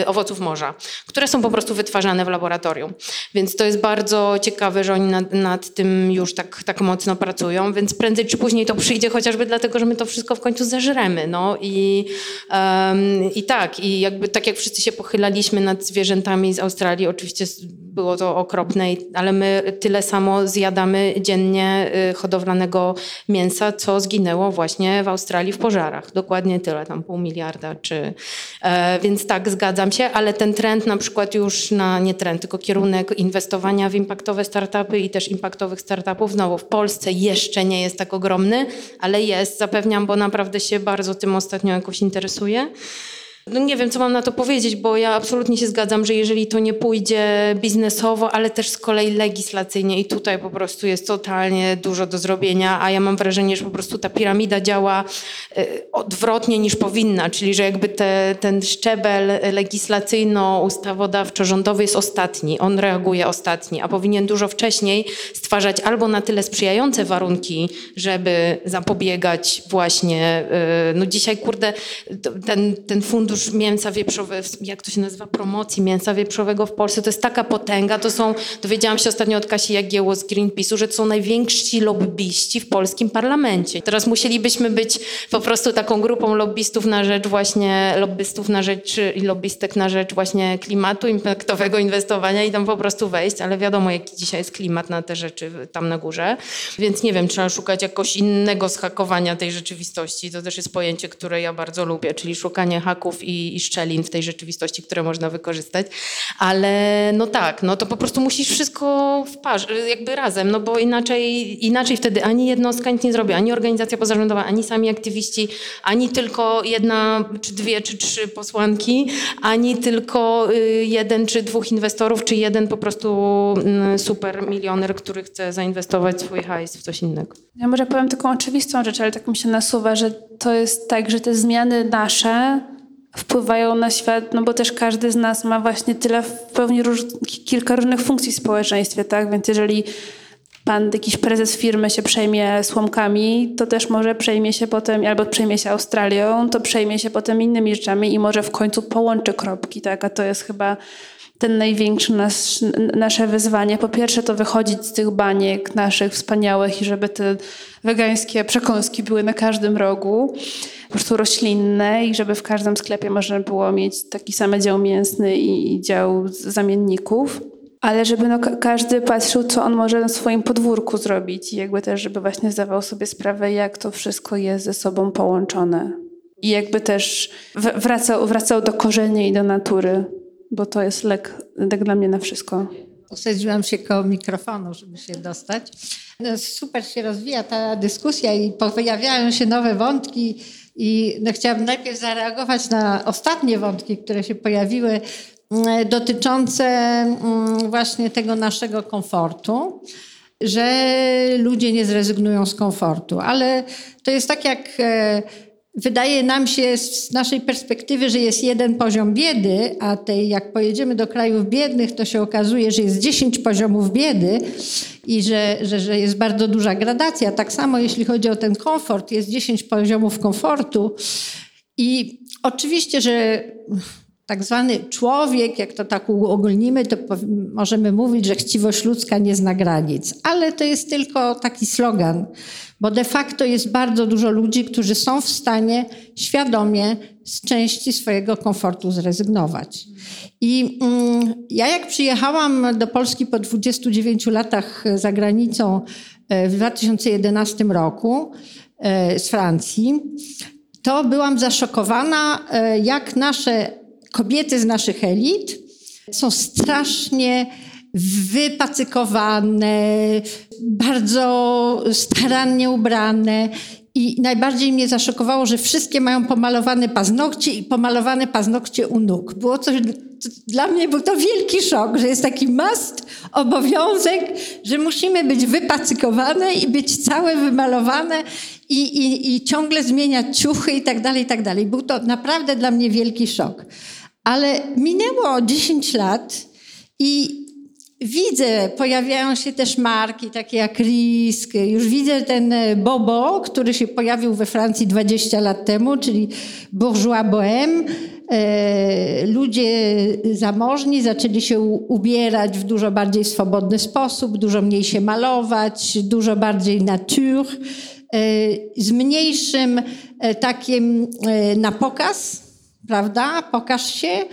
y, owoców morza, które są po prostu wytwarzane w laboratorium. Więc to jest bardzo ciekawe, że oni nad, nad tym już tak, tak mocno pracują, więc prędzej czy później to przyjdzie chociażby dlatego, że my to wszystko w końcu zażremy. No i, um, i tak, i jakby tak jak wszyscy się pochylali płakaliśmy nad zwierzętami z Australii. Oczywiście było to okropne, ale my tyle samo zjadamy dziennie y, hodowlanego mięsa, co zginęło właśnie w Australii w pożarach. Dokładnie tyle, tam pół miliarda. Czy, e, więc tak, zgadzam się, ale ten trend na przykład już na, nie trend, tylko kierunek inwestowania w impaktowe startupy i też impaktowych startupów, znowu w Polsce jeszcze nie jest tak ogromny, ale jest, zapewniam, bo naprawdę się bardzo tym ostatnio jakoś interesuję. No nie wiem, co mam na to powiedzieć, bo ja absolutnie się zgadzam, że jeżeli to nie pójdzie biznesowo, ale też z kolei legislacyjnie i tutaj po prostu jest totalnie dużo do zrobienia, a ja mam wrażenie, że po prostu ta piramida działa y, odwrotnie niż powinna, czyli że jakby te, ten szczebel legislacyjno-ustawodawczo-rządowy jest ostatni, on reaguje ostatni, a powinien dużo wcześniej stwarzać albo na tyle sprzyjające warunki, żeby zapobiegać właśnie, y, no dzisiaj kurde, ten, ten fundusz fundusz mięsa wieprzowego, jak to się nazywa, promocji mięsa wieprzowego w Polsce, to jest taka potęga, to są, dowiedziałam się ostatnio od Kasi Jagieło z Greenpeace'u, że to są najwięksi lobbyści w polskim parlamencie. Teraz musielibyśmy być po prostu taką grupą lobbystów na rzecz właśnie, lobbystów na rzecz i lobbystek na rzecz właśnie klimatu, impaktowego inwestowania i tam po prostu wejść, ale wiadomo jaki dzisiaj jest klimat na te rzeczy tam na górze, więc nie wiem, trzeba szukać jakoś innego zhakowania tej rzeczywistości. To też jest pojęcie, które ja bardzo lubię, czyli szukanie haków i, i szczelin w tej rzeczywistości, które można wykorzystać. Ale no tak, no to po prostu musisz wszystko w parze, jakby razem, no bo inaczej, inaczej wtedy ani jednostka nic nie zrobi, ani organizacja pozarządowa, ani sami aktywiści, ani tylko jedna, czy dwie, czy trzy posłanki, ani tylko y, jeden, czy dwóch inwestorów, czy jeden po prostu mm, super milioner, który chce zainwestować swój hajs w coś innego. Ja może powiem taką oczywistą rzecz, ale tak mi się nasuwa, że to jest tak, że te zmiany nasze wpływają na świat, no bo też każdy z nas ma właśnie tyle, pełni róż, kilka różnych funkcji w społeczeństwie, tak? Więc jeżeli pan, jakiś prezes firmy się przejmie słomkami, to też może przejmie się potem, albo przejmie się Australią, to przejmie się potem innymi rzeczami i może w końcu połączy kropki, tak? A to jest chyba ten największy nasz, nasze wyzwanie. Po pierwsze to wychodzić z tych baniek naszych wspaniałych i żeby te wegańskie przekąski były na każdym rogu, po prostu roślinne i żeby w każdym sklepie można było mieć taki sam dział mięsny i, dział zamienników. Ale żeby no, każdy patrzył, co on może na swoim podwórku zrobić i jakby też, żeby właśnie zdawał sobie sprawę, jak to wszystko jest ze sobą połączone. I jakby też wracał, wracał do korzeni i do natury bo to jest lek, lek dla mnie na wszystko. Usadziłam się koło mikrofonu, żeby się dostać. No, super się rozwija ta dyskusja i pojawiają się nowe wątki i no, chciałabym najpierw zareagować na ostatnie wątki, które się pojawiły mm, dotyczące mm, właśnie tego naszego komfortu, że ludzie nie zrezygnują z komfortu, ale to jest tak jak e, wydaje nam się z naszej perspektywy, że jest jeden poziom biedy, a tej, jak pojedziemy do krajów biednych, to się okazuje, że jest 10 poziomów biedy i że, że, że jest bardzo duża gradacja. Tak samo jeśli chodzi o ten komfort, jest 10 poziomów komfortu. I oczywiście, że tak zwany człowiek, jak to tak uogólnimy, to możemy mówić, że chciwość ludzka nie zna granic. Ale to jest tylko taki slogan, bo de facto jest bardzo dużo ludzi, którzy są w stanie świadomie z części swojego komfortu zrezygnować. I mm, ja jak przyjechałam do Polski po 29 latach za granicą e, w 2011 roku e, z Francji, to byłam zaszokowana, e, jak nasze kobiety z naszych elit są strasznie wypacykowane, bardzo starannie ubrane. I najbardziej mnie zaszokowało, że wszystkie mają pomalowane paznokcie i pomalowane paznokcie u nóg. Było coś, dla mnie był to wielki szok, że jest taki must, obowiązek, że musimy być wypacykowane i być całe wymalowane i, i, i ciągle zmieniać ciuchy i tak dalej, i tak dalej. Był to naprawdę dla mnie wielki szok. Ale minęło 10 lat i widzę, pojawiają się też marki takie jak Risk. Już widzę ten Bobo, który się pojawił we Francji 20 lat temu, czyli Bourgeois Bohème. E, ludzie zamożni zaczęli się ubierać w dużo bardziej swobodny sposób, dużo mniej się malować, dużo bardziej nature, e, z mniejszym e, takim na pokaz prawda? Pokaż się.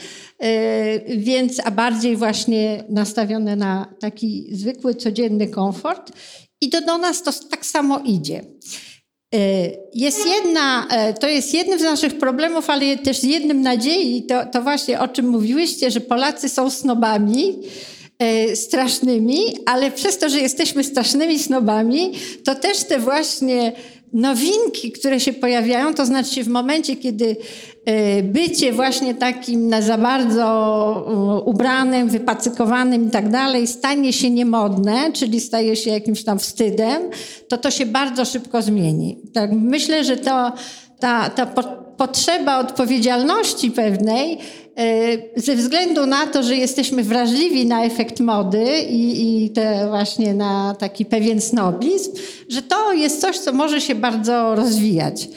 E, więc, a bardziej właśnie nastawione na taki zwykły, codzienny komfort. I do, do nas to tak samo idzie. E, jest jedna, e, to jest jednym z naszych problemów, ale też jednym nadziei, to, to właśnie o czym mówiłyście, że Polacy są snobami, strasznymi, ale przez to, że jesteśmy strasznymi snobami, to też te właśnie nowinki, które się pojawiają, to znaczy w momencie, kiedy bycie właśnie takim na za bardzo ubranym, wypacykowanym i tak dalej stanie się niemodne, czyli staje się jakimś tam wstydem, to to się bardzo szybko zmieni. Tak, myślę, że to, ta, ta potrzeba odpowiedzialności pewnej e, ze względu na to, że jesteśmy wrażliwi na efekt mody i, i te właśnie na taki pewien snobizm, że to jest coś, co może się bardzo rozwijać.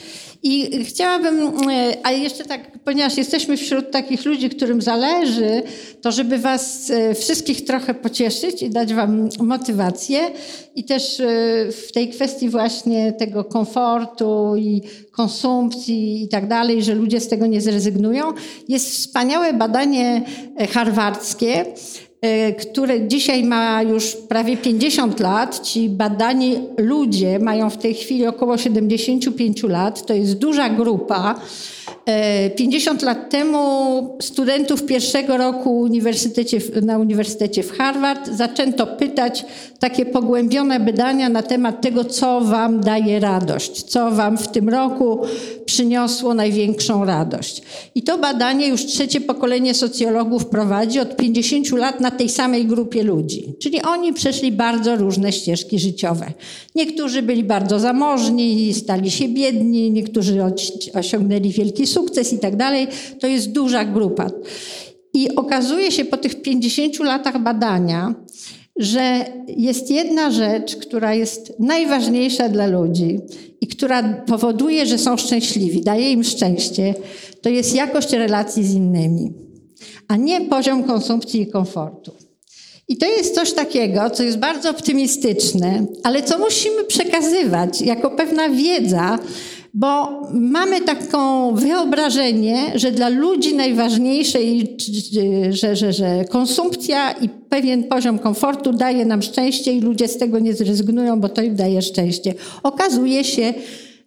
I chciałabym, e, a jeszcze tak, ponieważ jesteśmy wśród takich ludzi, którym zależy, to żeby was e, wszystkich trochę pocieszyć i dać wam motywację i też e, w tej kwestii właśnie tego komfortu i konsumpcji i tak dalej, że ludzie z tego nie zrezygnują, jest wspaniałe badanie harwardzkie, które dzisiaj ma już prawie 50 lat. Ci badani ludzie mają w tej chwili około 75 lat. To jest duża grupa. 50 e, lat temu studentów pierwszego roku uniwersytecie, na Uniwersytecie w Harvard zaczęto pytać takie pogłębione badania na temat tego, co Wam daje radość, co Wam w tym roku przyniosło największą radość. I to badanie już trzecie pokolenie socjologów prowadzi od 50 lat na tej samej grupie ludzi. Czyli oni przeszli bardzo różne ścieżki życiowe. Niektórzy byli bardzo zamożni, stali się biedni, niektórzy osiągnęli wielki sukces i tak dalej. To jest duża grupa. I okazuje się po tych 50 latach badania, że jest jedna rzecz, która jest najważniejsza dla ludzi i która powoduje, że są szczęśliwi, daje im szczęście, to jest jakość relacji z innymi, a nie poziom konsumpcji i komfortu. I to jest coś takiego, co jest bardzo optymistyczne, ale co musimy przekazywać jako pewna wiedza, bo mamy taką wyobrażenie, że dla ludzi najważniejsze, że, że, że konsumpcja i pewien poziom komfortu daje nam szczęście i ludzie z tego nie zrezygnują, bo to im daje szczęście. Okazuje się,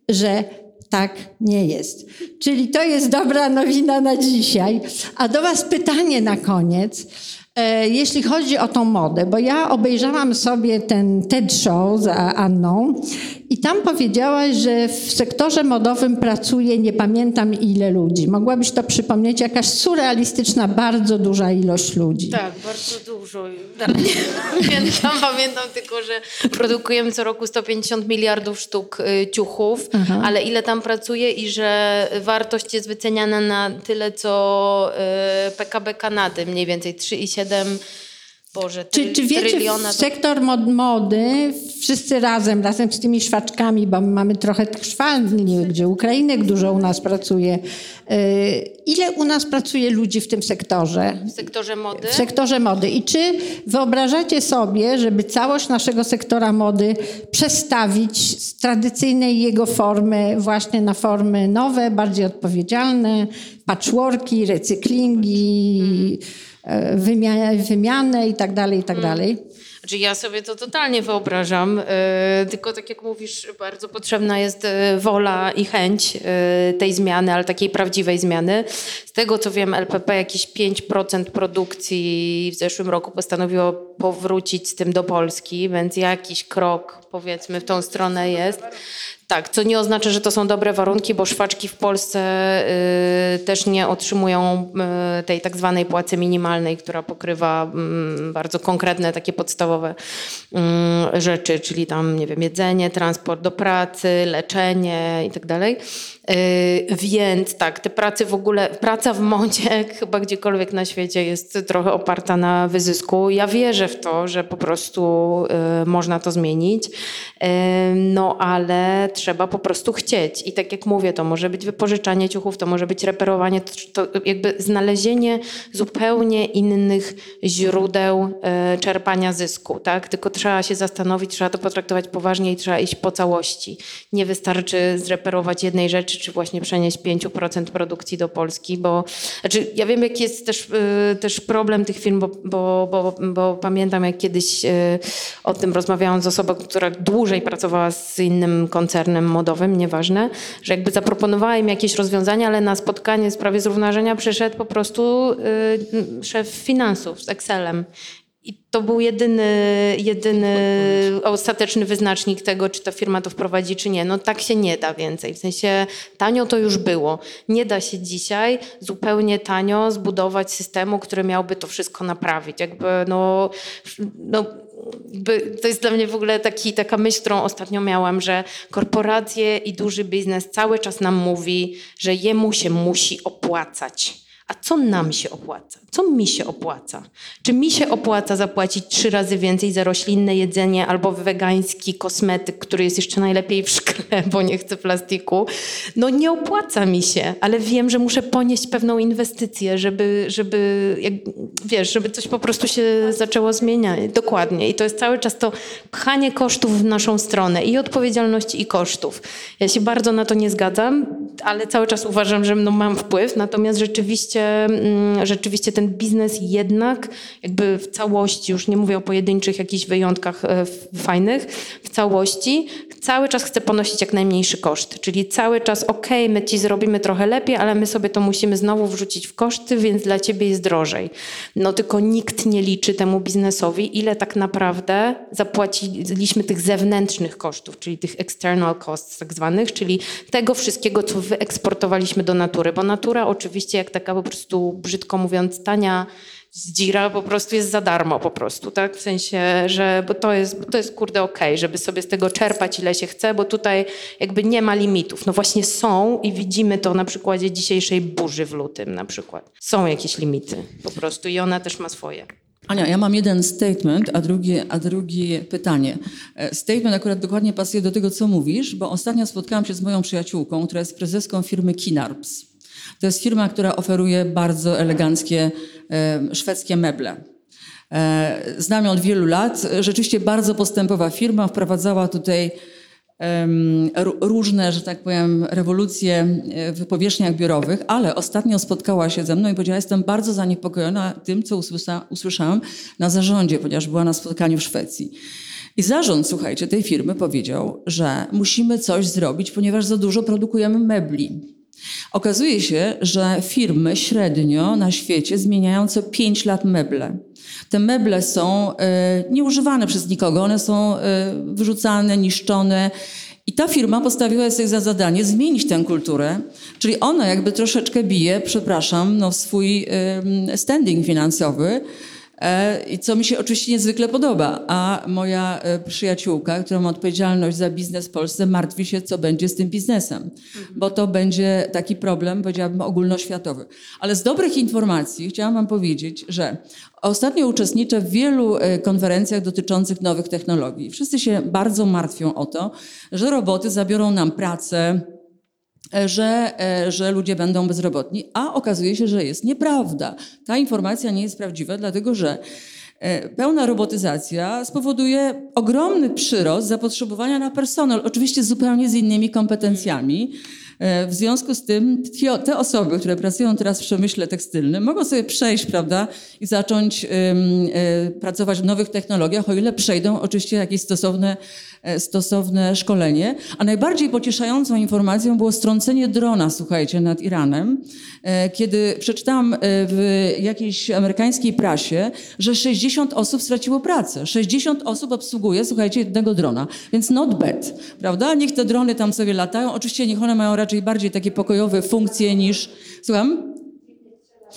że tak nie jest. Czyli to jest dobra nowina na dzisiaj. A do Was pytanie na koniec. E, jeśli chodzi o tą modę, bo ja obejrzałam sobie ten TED Show z Anną i tam powiedziałaś, że w sektorze modowym pracuje nie pamiętam ile ludzi. Mogłabyś to przypomnieć? Jakaś surrealistyczna, bardzo duża ilość ludzi. Tak, bardzo dużo. Nie pamiętam, pamiętam tylko, że produkujemy co roku 150 miliardów sztuk y, ciuchów, Aha. ale ile tam pracuje i że wartość jest wyceniana na tyle, co PKB y, Kanady, mniej więcej 3,7 Boże, czy, czy wiecie, w sektor mod, mody wszyscy razem, razem z tymi szwaczkami, bo mamy trochę tych szwalni, gdzie Ukrainek dużo u nas pracuje. Y, ile u nas pracuje ludzi w tym sektorze? W sektorze mody? W sektorze mody. I czy wyobrażacie sobie, żeby całość naszego sektora mody przestawić z tradycyjnej jego formy właśnie na formy nowe, bardziej odpowiedzialne, patchworki, recyklingi, hmm wymianę, wymianę i tak dalej, i tak mm. dalej. Znaczy ja sobie to totalnie wyobrażam, e, tylko tak jak mówisz, bardzo potrzebna jest e, wola i chęć e, tej zmiany, ale takiej prawdziwej zmiany. Z tego co wiem, LPP jakieś 5% produkcji w zeszłym roku postanowiło powrócić z tym do Polski, więc jakiś krok powiedzmy w tą stronę jest. Tak, co nie oznacza, że to są dobre warunki, bo szwaczki w Polsce y, też nie otrzymują y, tej tak zwanej płacy minimalnej, która pokrywa y, bardzo konkretne takie podstawowe mm, rzeczy, czyli tam, nie wiem, jedzenie, transport do pracy, leczenie i tak więc tak, te prace w ogóle, praca w modzie chyba gdziekolwiek na świecie jest trochę oparta na wyzysku. Ja wierzę w to, że po prostu y, można to zmienić, y, no ale trzeba po prostu chcieć. I tak jak mówię, to może być wypożyczanie ciuchów, to może być reperowanie, to jakby znalezienie zupełnie innych źródeł czerpania zysku, tak? Tylko trzeba się zastanowić, trzeba to potraktować poważnie i trzeba iść po całości. Nie wystarczy zreperować jednej rzeczy, czy właśnie przenieść 5% produkcji do Polski, bo znaczy, ja wiem, jaki jest też, y, też problem tych firm, bo, bo, bo, bo pamiętam, jak kiedyś y, o tym rozmawiałam z osobą, która dłużej pracowała z innym koncernem modowym, nieważne, że jakby im jakieś rozwiązania, ale na spotkanie w sprawie zrównoważenia przyszedł po prostu y, szef finansów z Excelem i to był jedyny, jedyny ostateczny wyznacznik tego, czy ta firma to wprowadzi, czy nie. No tak się nie da więcej. W sensie tanio to już było. Nie da się dzisiaj zupełnie tanio zbudować systemu, który miałby to wszystko naprawić. Jakby no, no to jest dla mnie w ogóle taki, taka myśl, którą ostatnio miałam, że korporacje i duży biznes cały czas nam mówi, że jemu się musi opłacać a co nam się opłaca? Co mi się opłaca? Czy mi się opłaca zapłacić trzy razy więcej za roślinne jedzenie albo wegański kosmetyk, który jest jeszcze najlepiej w szkle, bo nie chcę plastiku? No nie opłaca mi się, ale wiem, że muszę ponieść pewną inwestycję, żeby, żeby jak, wiesz, żeby coś po prostu się zaczęło zmieniać. Dokładnie. I to jest cały czas to pchanie kosztów w naszą stronę i odpowiedzialności i kosztów. Ja się bardzo na to nie zgadzam, ale cały czas uważam, że no, mam wpływ, natomiast rzeczywiście rzeczywiście, mm, rzeczywiście ten biznes jednak jakby w całości, już nie mówię o pojedynczych jakichś wyjątkach e, fajnych, w całości cały czas chce ponosić jak najmniejszy koszt. Czyli cały czas, ok, my ci zrobimy trochę lepiej, ale my sobie to musimy znowu wrzucić w koszty, więc dla ciebie jest drożej. No tylko nikt nie liczy temu biznesowi, ile tak naprawdę zapłaciliśmy tych zewnętrznych kosztów, czyli tych external costs tak zwanych, czyli tego wszystkiego, co wyeksportowaliśmy do natury. Bo natura oczywiście jak taka po prostu, brzydko mówiąc, tania zdzira po prostu jest za darmo po prostu, tak? W sensie, że bo to jest, bo to jest kurde okej, okay, żeby sobie z tego czerpać ile się chce, bo tutaj jakby nie ma limitów. No właśnie są i widzimy to na przykładzie dzisiejszej burzy w lutym na przykład. Są jakieś limity po prostu i ona też ma swoje. Ania, ja mam jeden statement, a drugie, a drugie pytanie. E, statement akurat dokładnie pasuje do tego, co mówisz, bo ostatnio spotkałam się z moją przyjaciółką, która jest prezeską firmy Kinarps. To jest firma, która oferuje bardzo eleganckie szwedzkie meble. E, znam ją od wielu lat. Rzeczywiście bardzo postępowa firma. Wprowadzała tutaj różne, że tak powiem, rewolucje e, w powierzchniach biurowych, ale ostatnio spotkała się ze mną i powiedziała, jestem bardzo zaniepokojona tym, co usłyszałam na zarządzie, ponieważ była na spotkaniu w Szwecji. I zarząd, słuchajcie, tej firmy powiedział, że musimy coś zrobić, ponieważ za dużo produkujemy mebli. Okazuje się, że firmy średnio na świecie zmieniają co 5 lat meble. Te meble są e, nieużywane przez nikogo, one są e, wyrzucane, niszczone. I ta firma postawiła sobie za zadanie zmienić tę kulturę, czyli ona jakby troszeczkę bije, przepraszam, no, swój standing finansowy, I co mi się oczywiście niezwykle podoba. A moja e, przyjaciółka, która ma odpowiedzialność za biznes w Polsce, martwi się, co będzie z tym biznesem. Bo to będzie taki problem, powiedziałabym, ogólnoświatowy. Ale z dobrych informacji chciałam Wam powiedzieć, że ostatnio uczestniczę w wielu e, konferencjach dotyczących nowych technologii. Wszyscy się bardzo martwią o to, że roboty zabiorą nam pracę, E, że, e, że ludzie będą bezrobotni, a okazuje się, że jest nieprawda. Ta informacja nie jest prawdziwa, dlatego że e, pełna robotyzacja spowoduje ogromny przyrost zapotrzebowania na personel, oczywiście zupełnie z innymi kompetencjami. W związku z tym te osoby, które pracują teraz w przemyśle tekstylnym, mogą sobie przejść, prawda, i zacząć pracować w nowych technologiach, o ile przejdą oczywiście jakieś stosowne E, stosowne szkolenie. A najbardziej pocieszającą informacją było strącenie drona, słuchajcie, nad Iranem, e, kiedy przeczytałam e, w jakiejś amerykańskiej prasie, że 60 osób straciło pracę. 60 osób obsługuje, słuchajcie, jednego drona. Więc not bad, prawda? Niech te drony tam sobie latają. Oczywiście niech one mają raczej bardziej takie pokojowe funkcje niż... Słucham?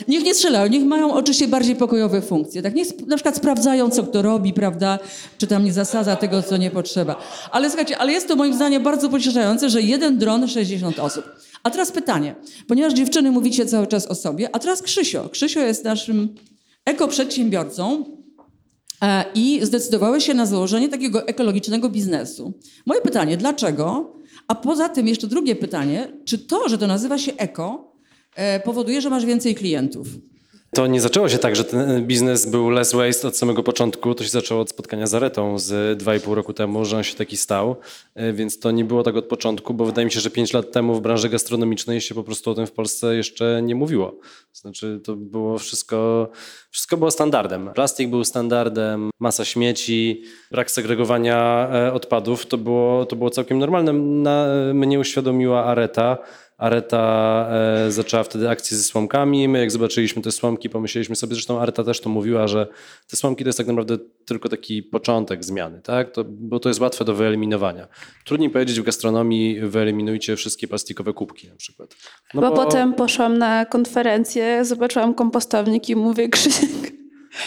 Niech nie strzelają, niech mają oczywiście bardziej pokojowe funkcje. Tak? Niech na przykład sprawdzają, co kto robi, prawda? Czy tam nie zasadza tego, co nie potrzeba. Ale słuchajcie, ale jest to moim zdaniem bardzo pocieszające, że jeden dron, 60 osób. A teraz pytanie, ponieważ dziewczyny mówicie cały czas o sobie, a teraz Krzysio. Krzysio jest naszym ekoprzedsiębiorcą e, i zdecydowały się na założenie takiego ekologicznego biznesu. Moje pytanie, dlaczego? A poza tym jeszcze drugie pytanie, czy to, że to nazywa się eko, powoduje, że masz więcej klientów. To nie zaczęło się tak, że ten biznes był less waste od samego początku. To się zaczęło od spotkania z Aretą z 2,5 roku temu, że on się taki stał. E, więc to nie było tak od początku, bo wydaje mi się, że 5 lat temu w branży gastronomicznej się po prostu o tym w Polsce jeszcze nie mówiło. Znaczy to było wszystko, wszystko było standardem. Plastik był standardem, masa śmieci, brak segregowania e, odpadów to było, to było całkiem normalne. Na, mnie uświadomiła Areta, Areta e, zaczęła wtedy akcję ze słomkami. My jak zobaczyliśmy te słomki, pomyśleliśmy sobie, zresztą Areta też to mówiła, że te słomki to jest tak naprawdę tylko taki początek zmiany, tak? To, bo to jest łatwe do wyeliminowania. Trudniej powiedzieć w gastronomii wyeliminujcie wszystkie plastikowe kubki na przykład. No bo, bo potem poszłam na konferencję, zobaczyłam kompostownik i mówię Krzysiek,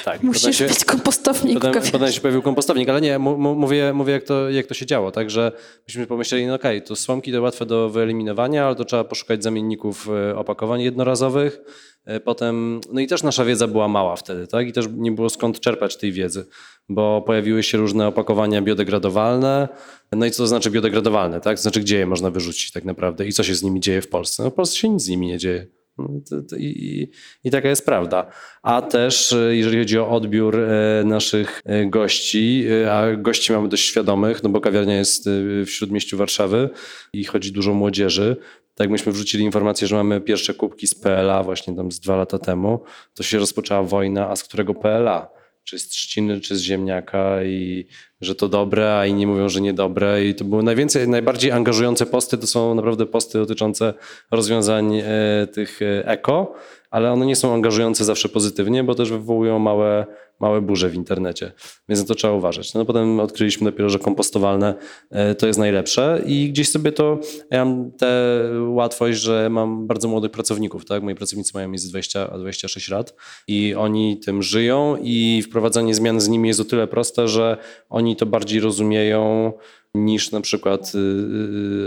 tak, Musisz się, mieć kompostownik. Potem, potem, się pojawił kompostownik, ale nie, mówię, mówię jak, to, jak to się działo. Także myśmy pomyśleli, no okej, okay, to słomki to łatwe do wyeliminowania, ale to trzeba poszukać zamienników e, opakowań jednorazowych. E, potem, no i też nasza wiedza była mała wtedy, tak? I też nie było skąd czerpać tej wiedzy, bo pojawiły się różne opakowania biodegradowalne. No i co to znaczy biodegradowalne, tak? To znaczy, gdzie je można wyrzucić tak naprawdę i co się z nimi dzieje w Polsce? No w Polsce się nic z nimi nie dzieje. No, I, I, taka jest prawda. A też, e, jeżeli chodzi o odbiór e, naszych e, gości, a gości mamy dość świadomych, no bo kawiarnia jest w śródmieściu Warszawy i chodzi dużo młodzieży. Tak myśmy wrzucili informację, że mamy pierwsze kubki z PLA właśnie tam z dwa lata temu, to się rozpoczęła wojna, a z którego PLA? Czy z trzciny, czy z ziemniaka i że to dobre, a inni mówią, że niedobre. I to były najwięcej, najbardziej angażujące posty, to są naprawdę posty dotyczące rozwiązań e, tych e, eko, ale one nie są angażujące zawsze pozytywnie, bo też wywołują małe małe burze w internecie, więc na to trzeba uważać. No potem odkryliśmy dopiero, że kompostowalne e, to jest najlepsze i gdzieś sobie to, ja mam tę łatwość, że mam bardzo młodych pracowników, tak? Moi pracownicy mają między 20 a 26 lat i oni tym żyją i wprowadzanie zmian z nimi jest o tyle proste, że oni to bardziej rozumieją niż na przykład y,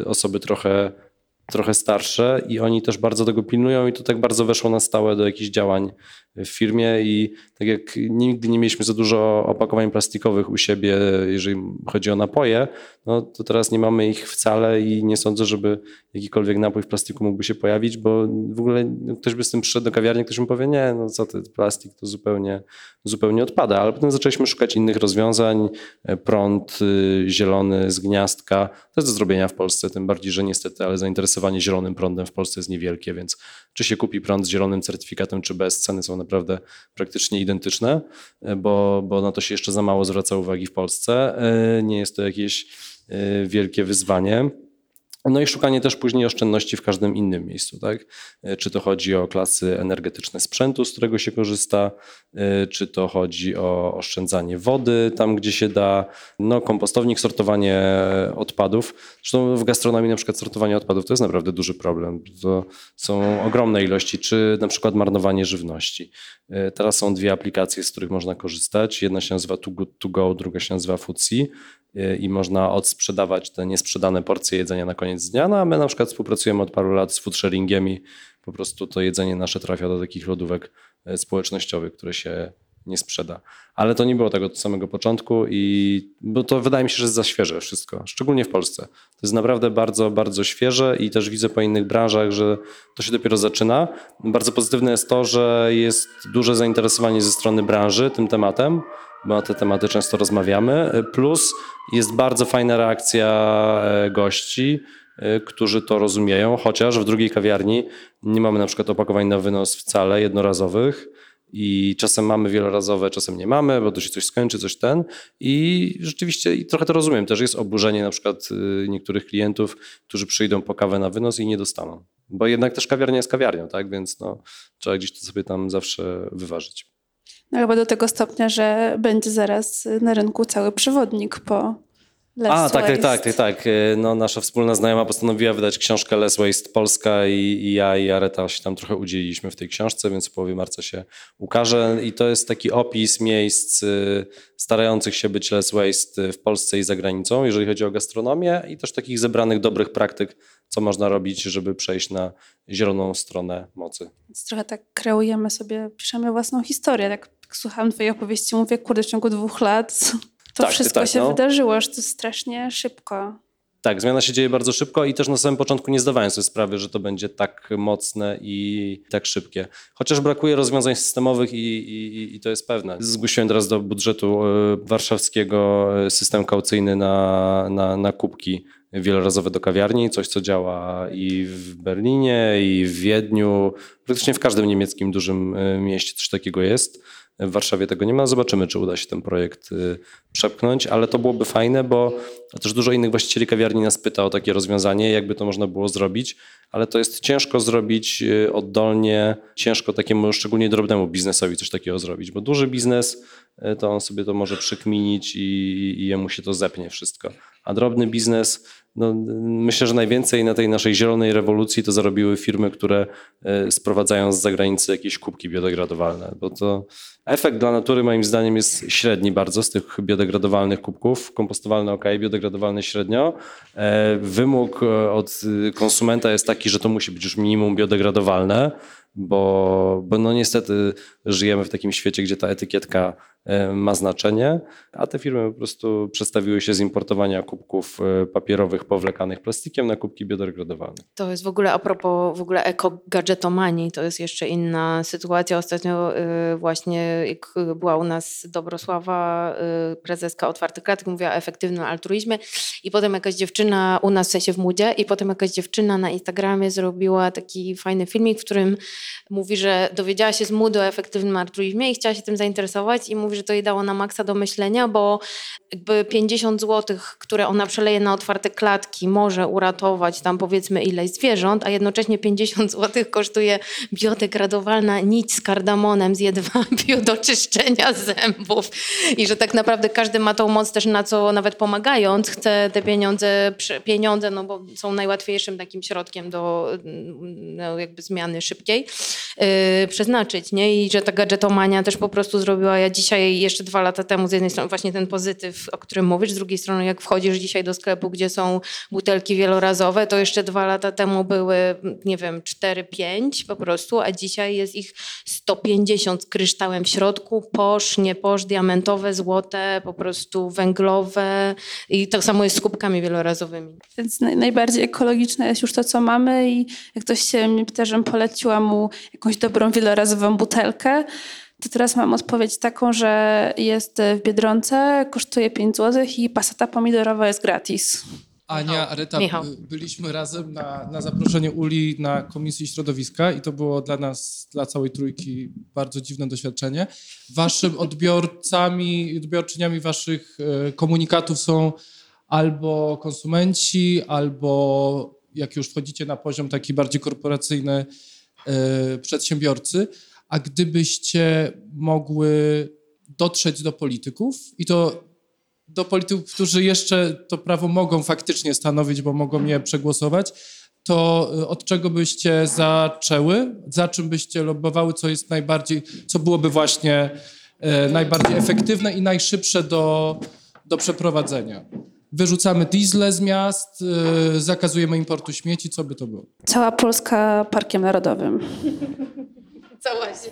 y, osoby trochę trochę starsze i oni też bardzo tego pilnują i to tak bardzo weszło na stałe do jakichś działań w firmie i tak jak nigdy nie mieliśmy za dużo opakowań plastikowych u siebie, jeżeli chodzi o napoje, no to teraz nie mamy ich wcale i nie sądzę, żeby jakikolwiek napój w plastiku mógłby się pojawić, bo w ogóle ktoś by z tym przyszedł do kawiarni, ktoś mi powie, nie, no co ty, plastik to zupełnie, zupełnie odpada, ale potem zaczęliśmy szukać innych rozwiązań, prąd y, zielony z gniazdka, to jest do zrobienia w Polsce, tym bardziej, że niestety, ale zainteresowanie zielonym prądem w Polsce jest niewielkie, więc czy się kupi prąd z zielonym certyfikatem, czy bez, ceny są naprawdę praktycznie identyczne, e, bo, bo na to się jeszcze za mało zwraca uwagi w Polsce. E, nie jest to jakieś e, wielkie wyzwanie. No i szukanie też później oszczędności w każdym innym miejscu, tak? E, czy to chodzi o klasy energetyczne sprzętu, z którego się korzysta, e, czy to chodzi o oszczędzanie wody tam, gdzie się da, no kompostownik, sortowanie odpadów. Zresztą w gastronomii na przykład sortowanie odpadów to jest naprawdę duży problem. To są ogromne ilości, czy na przykład marnowanie żywności. E, teraz są dwie aplikacje, z których można korzystać. Jedna się nazywa Good To Go, druga się nazywa Foodsie i można odsprzedawać te niesprzedane porcje jedzenia na koniec dnia. No a my na przykład współpracujemy od paru lat z food sharingiem i po prostu to jedzenie nasze trafia do takich lodówek e, społecznościowych, które się nie sprzeda. Ale to nie było tego od samego początku i bo to wydaje mi się, że jest za świeże wszystko, szczególnie w Polsce. To jest naprawdę bardzo, bardzo świeże i też widzę po innych branżach, że to się dopiero zaczyna. Bardzo pozytywne jest to, że jest duże zainteresowanie ze strony branży tym tematem bo na te tematy często rozmawiamy. Plus jest bardzo fajna reakcja e, gości, e, którzy to rozumieją, chociaż w drugiej kawiarni nie mamy na przykład opakowań na wynos wcale jednorazowych. I czasem mamy wielorazowe, czasem nie mamy, bo to się coś skończy, coś ten. I rzeczywiście i trochę to rozumiem. Też jest oburzenie na przykład e, niektórych klientów, którzy przyjdą po kawę na wynos i nie dostaną. Bo jednak też kawiarnia jest kawiarnią, tak? Więc no, trzeba gdzieś to sobie tam zawsze wyważyć. No chyba do tego stopnia, że będzie zaraz na rynku cały przewodnik po Less A, tak, waste. tak, tak, tak. No, nasza wspólna znajoma postanowiła wydać książkę Less Waste Polska i, i ja i Areta się tam trochę udzieliliśmy w tej książce, więc w połowie marca się ukaże. I to jest taki opis miejsc y, starających się być Less Waste w Polsce i za granicą, jeżeli chodzi o gastronomię i też takich zebranych dobrych praktyk, co można robić, żeby przejść na zieloną stronę mocy. Więc trochę tak kreujemy sobie, piszemy własną historię. Tak słucham twojej opowieści, mówię, kurde, w ciągu dwóch lat to Tak, wszystko tak, się no. wydarzyło, że to strasznie szybko. Tak, zmiana się dzieje bardzo szybko i też na samym początku nie zdawałem sobie sprawy, że to będzie tak mocne i tak szybkie. Chociaż brakuje rozwiązań systemowych i, i, i to jest pewne. Zgłosiłem teraz do budżetu e, warszawskiego e, system kaucyjny na, na, na kubki wielorazowe do kawiarni, coś co działa i w Berlinie, i w Wiedniu, praktycznie w każdym niemieckim dużym e, mieście coś takiego jest. W Warszawie tego nie ma. Zobaczymy, czy uda się ten projekt y, przepchnąć, ale to byłoby fajne, bo też dużo innych właścicieli kawiarni nas pyta o takie rozwiązanie, jakby to można było zrobić, ale to jest ciężko zrobić y, oddolnie, ciężko takiemu szczególnie drobnemu biznesowi coś takiego zrobić, bo duży biznes y, to on sobie to może przykminić i, i jemu się to zepnie wszystko. A drobny biznes, no, myślę, że najwięcej na tej naszej zielonej rewolucji to zarobiły firmy, które sprowadzają z zagranicy jakieś kubki biodegradowalne, bo to efekt dla natury moim zdaniem jest średni bardzo z tych biodegradowalnych kubków. Kompostowalne ok, biodegradowalne średnio. E, Wymóg e, od konsumenta jest taki, że to musi być już minimum biodegradowalne, bo, bo no niestety żyjemy w takim świecie, gdzie ta etykietka e, ma znaczenie, a te firmy po prostu przestawiły się z importowania kubków e, papierowych powlekanych plastikiem na kubki biodegradowalne. To jest w ogóle a propos w ogóle eko-gadżetomanii, to jest jeszcze inna sytuacja. Ostatnio y, właśnie jak była u nas Dobrosława, prezeska Otwartych Klatek, mówiła o efektywnym altruizmie i potem jakaś dziewczyna, u nas w sensie w Mudzie, i potem jakaś dziewczyna na Instagramie zrobiła taki fajny filmik, w którym mówi, że dowiedziała się z Mudy o efektywnym altruizmie i chciała się tym zainteresować i mówi, że to jej dało na maksa do myślenia, bo jakby 50 zł, które ona przeleje na otwarte klatki, może uratować tam powiedzmy ileś zwierząt, a jednocześnie 50 zł kosztuje biodegradowalna nić z kardamonem z jedwabiu do czyszczenia zębów. I że tak naprawdę każdy ma tą moc też na co nawet pomagając, chce te pieniądze, pieniądze no bo są najłatwiejszym takim środkiem do no, jakby zmiany szybkiej, yy, przeznaczyć. Nie? I że ta gadżetomania też po prostu zrobiła, ja dzisiaj jeszcze dwa lata temu z jednej strony właśnie ten pozytyw, o którym mówisz, z drugiej strony jak wchodzisz dzisiaj do sklepu, gdzie są butelki wielorazowe, to jeszcze dwa lata temu były, nie wiem, 4-5 po prostu, a dzisiaj jest ich 150 z kryształem w środku, posz, nie posz, diamentowe, złote, po prostu węglowe i tak samo jest z kubkami wielorazowymi. Więc naj- najbardziej ekologiczne jest już to, co mamy i jak ktoś się mnie pyta, żebym poleciła mu jakąś dobrą wielorazową butelkę, to teraz mam odpowiedź taką, że jest w Biedronce, kosztuje 5 zł i pasata pomidorowa jest gratis. Ania, Aryta, Michał. byliśmy razem na, na zaproszenie Uli na Komisji Środowiska i to było dla nas, dla całej trójki bardzo dziwne doświadczenie. Waszym odbiorcami, odbiorczyniami waszych e, komunikatów są albo konsumenci, albo jak już wchodzicie na poziom taki bardziej korporacyjny e, przedsiębiorcy, a gdybyście mogły dotrzeć do polityków i to do polityków, którzy jeszcze to prawo mogą faktycznie stanowić, bo mogą je przegłosować, to y, od czego byście zaczęły? Za czym byście lobbowały? Co jest najbardziej, co byłoby właśnie e, najbardziej efektywne i najszybsze do, do przeprowadzenia? Wyrzucamy diesle z miast, e, zakazujemy importu śmieci, co by to było? Cała Polska Parkiem Narodowym. Cała się.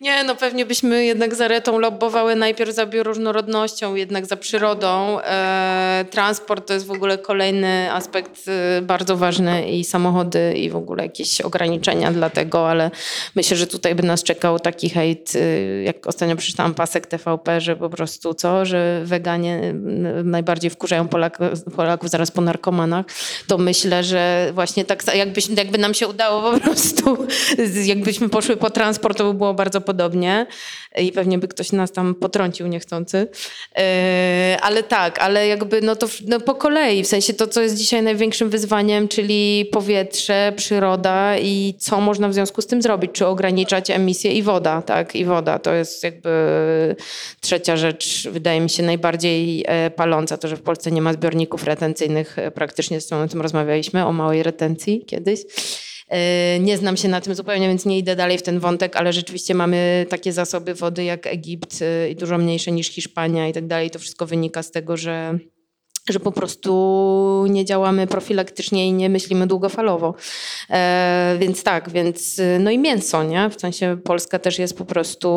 Nie, no pewnie byśmy jednak za retą lobbowały najpierw za bioróżnorodnością, jednak za przyrodą. E, transport to jest w ogóle kolejny aspekt e, bardzo ważny i samochody i w ogóle jakieś ograniczenia dla tego, ale myślę, że tutaj by nas czekał taki hejt, e, jak ostatnio przeczytałam pasek TVP, że po prostu co, że weganie najbardziej wkurzają Polaków, Polaków zaraz po narkomanach, to myślę, że właśnie tak jakbyś, jakby nam się udało po prostu, jakbyśmy poszły po transport, to by było bardzo podobnie i pewnie by ktoś nas tam potrącił niechcący. E, ale tak, ale jakby no to no po kolei, w sensie to, co jest dzisiaj największym wyzwaniem, czyli powietrze, przyroda i co można w związku z tym zrobić, czy ograniczać emisję i woda, tak, i woda. To jest jakby trzecia rzecz, wydaje mi się najbardziej e, paląca, to, że w Polsce nie ma zbiorników retencyjnych, e, praktycznie z tym rozmawialiśmy, o małej retencji kiedyś. E, nie znam się na tym zupełnie, więc nie idę dalej w ten wątek, ale rzeczywiście mamy takie zasoby wody jak Egipt e, i dużo mniejsze niż Hiszpania i tak dalej. To wszystko wynika z tego, że że po prostu nie działamy profilaktycznie i nie myślimy długofalowo. E, więc tak, więc no i mięso, nie? W sensie Polska też jest po prostu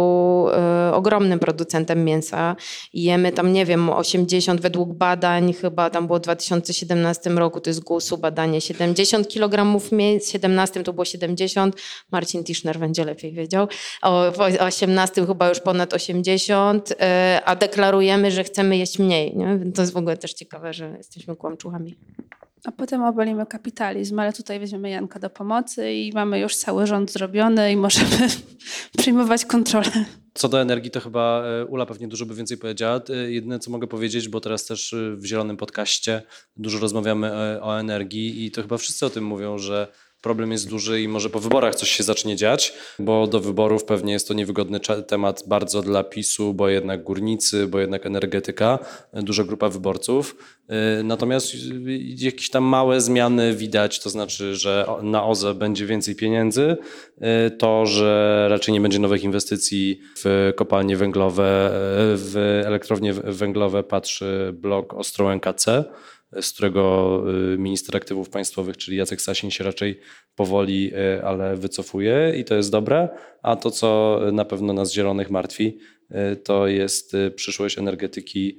e, ogromnym producentem mięsa. Jemy tam, nie wiem, 80 według badań, chyba tam było w 2017 roku, to jest GUS-u badanie, 70 kg mięsa, w 17 to było 70, Marcin Tischner będzie lepiej wiedział, o, w 18 chyba już ponad 80, e, a deklarujemy, że chcemy jeść mniej, nie? To jest w ogóle też ciekawe ciekawe, że jesteśmy kłamczuchami. A potem obalimy kapitalizm, ale tutaj weźmiemy Janka do pomocy i mamy już cały rząd zrobiony i możemy przyjmować kontrolę. Co do energii, to chyba e, Ula pewnie dużo by więcej powiedziała. E, jedyne, co mogę powiedzieć, bo teraz też e, w Zielonym Podcaście dużo rozmawiamy o energii i to chyba wszyscy o tym mówią, że problem jest duży i może po wyborach coś się zacznie dziać, bo do wyborów pewnie jest to niewygodny temat bardzo dla PiSu, bo jednak górnicy, bo jednak energetyka, duża grupa wyborców. Y, natomiast jakieś tam małe zmiany widać, to znaczy, że na OZE będzie więcej pieniędzy, y, to, że raczej nie będzie nowych inwestycji w kopalnie węglowe, y, w elektrownie węglowe patrzy blok Ostrołęka C, z którego y, minister aktywów państwowych, czyli Jacek Sasin się raczej powoli, y, ale wycofuje i to jest dobre. A to, co na pewno nas zielonych martwi, y, to jest przyszłość energetyki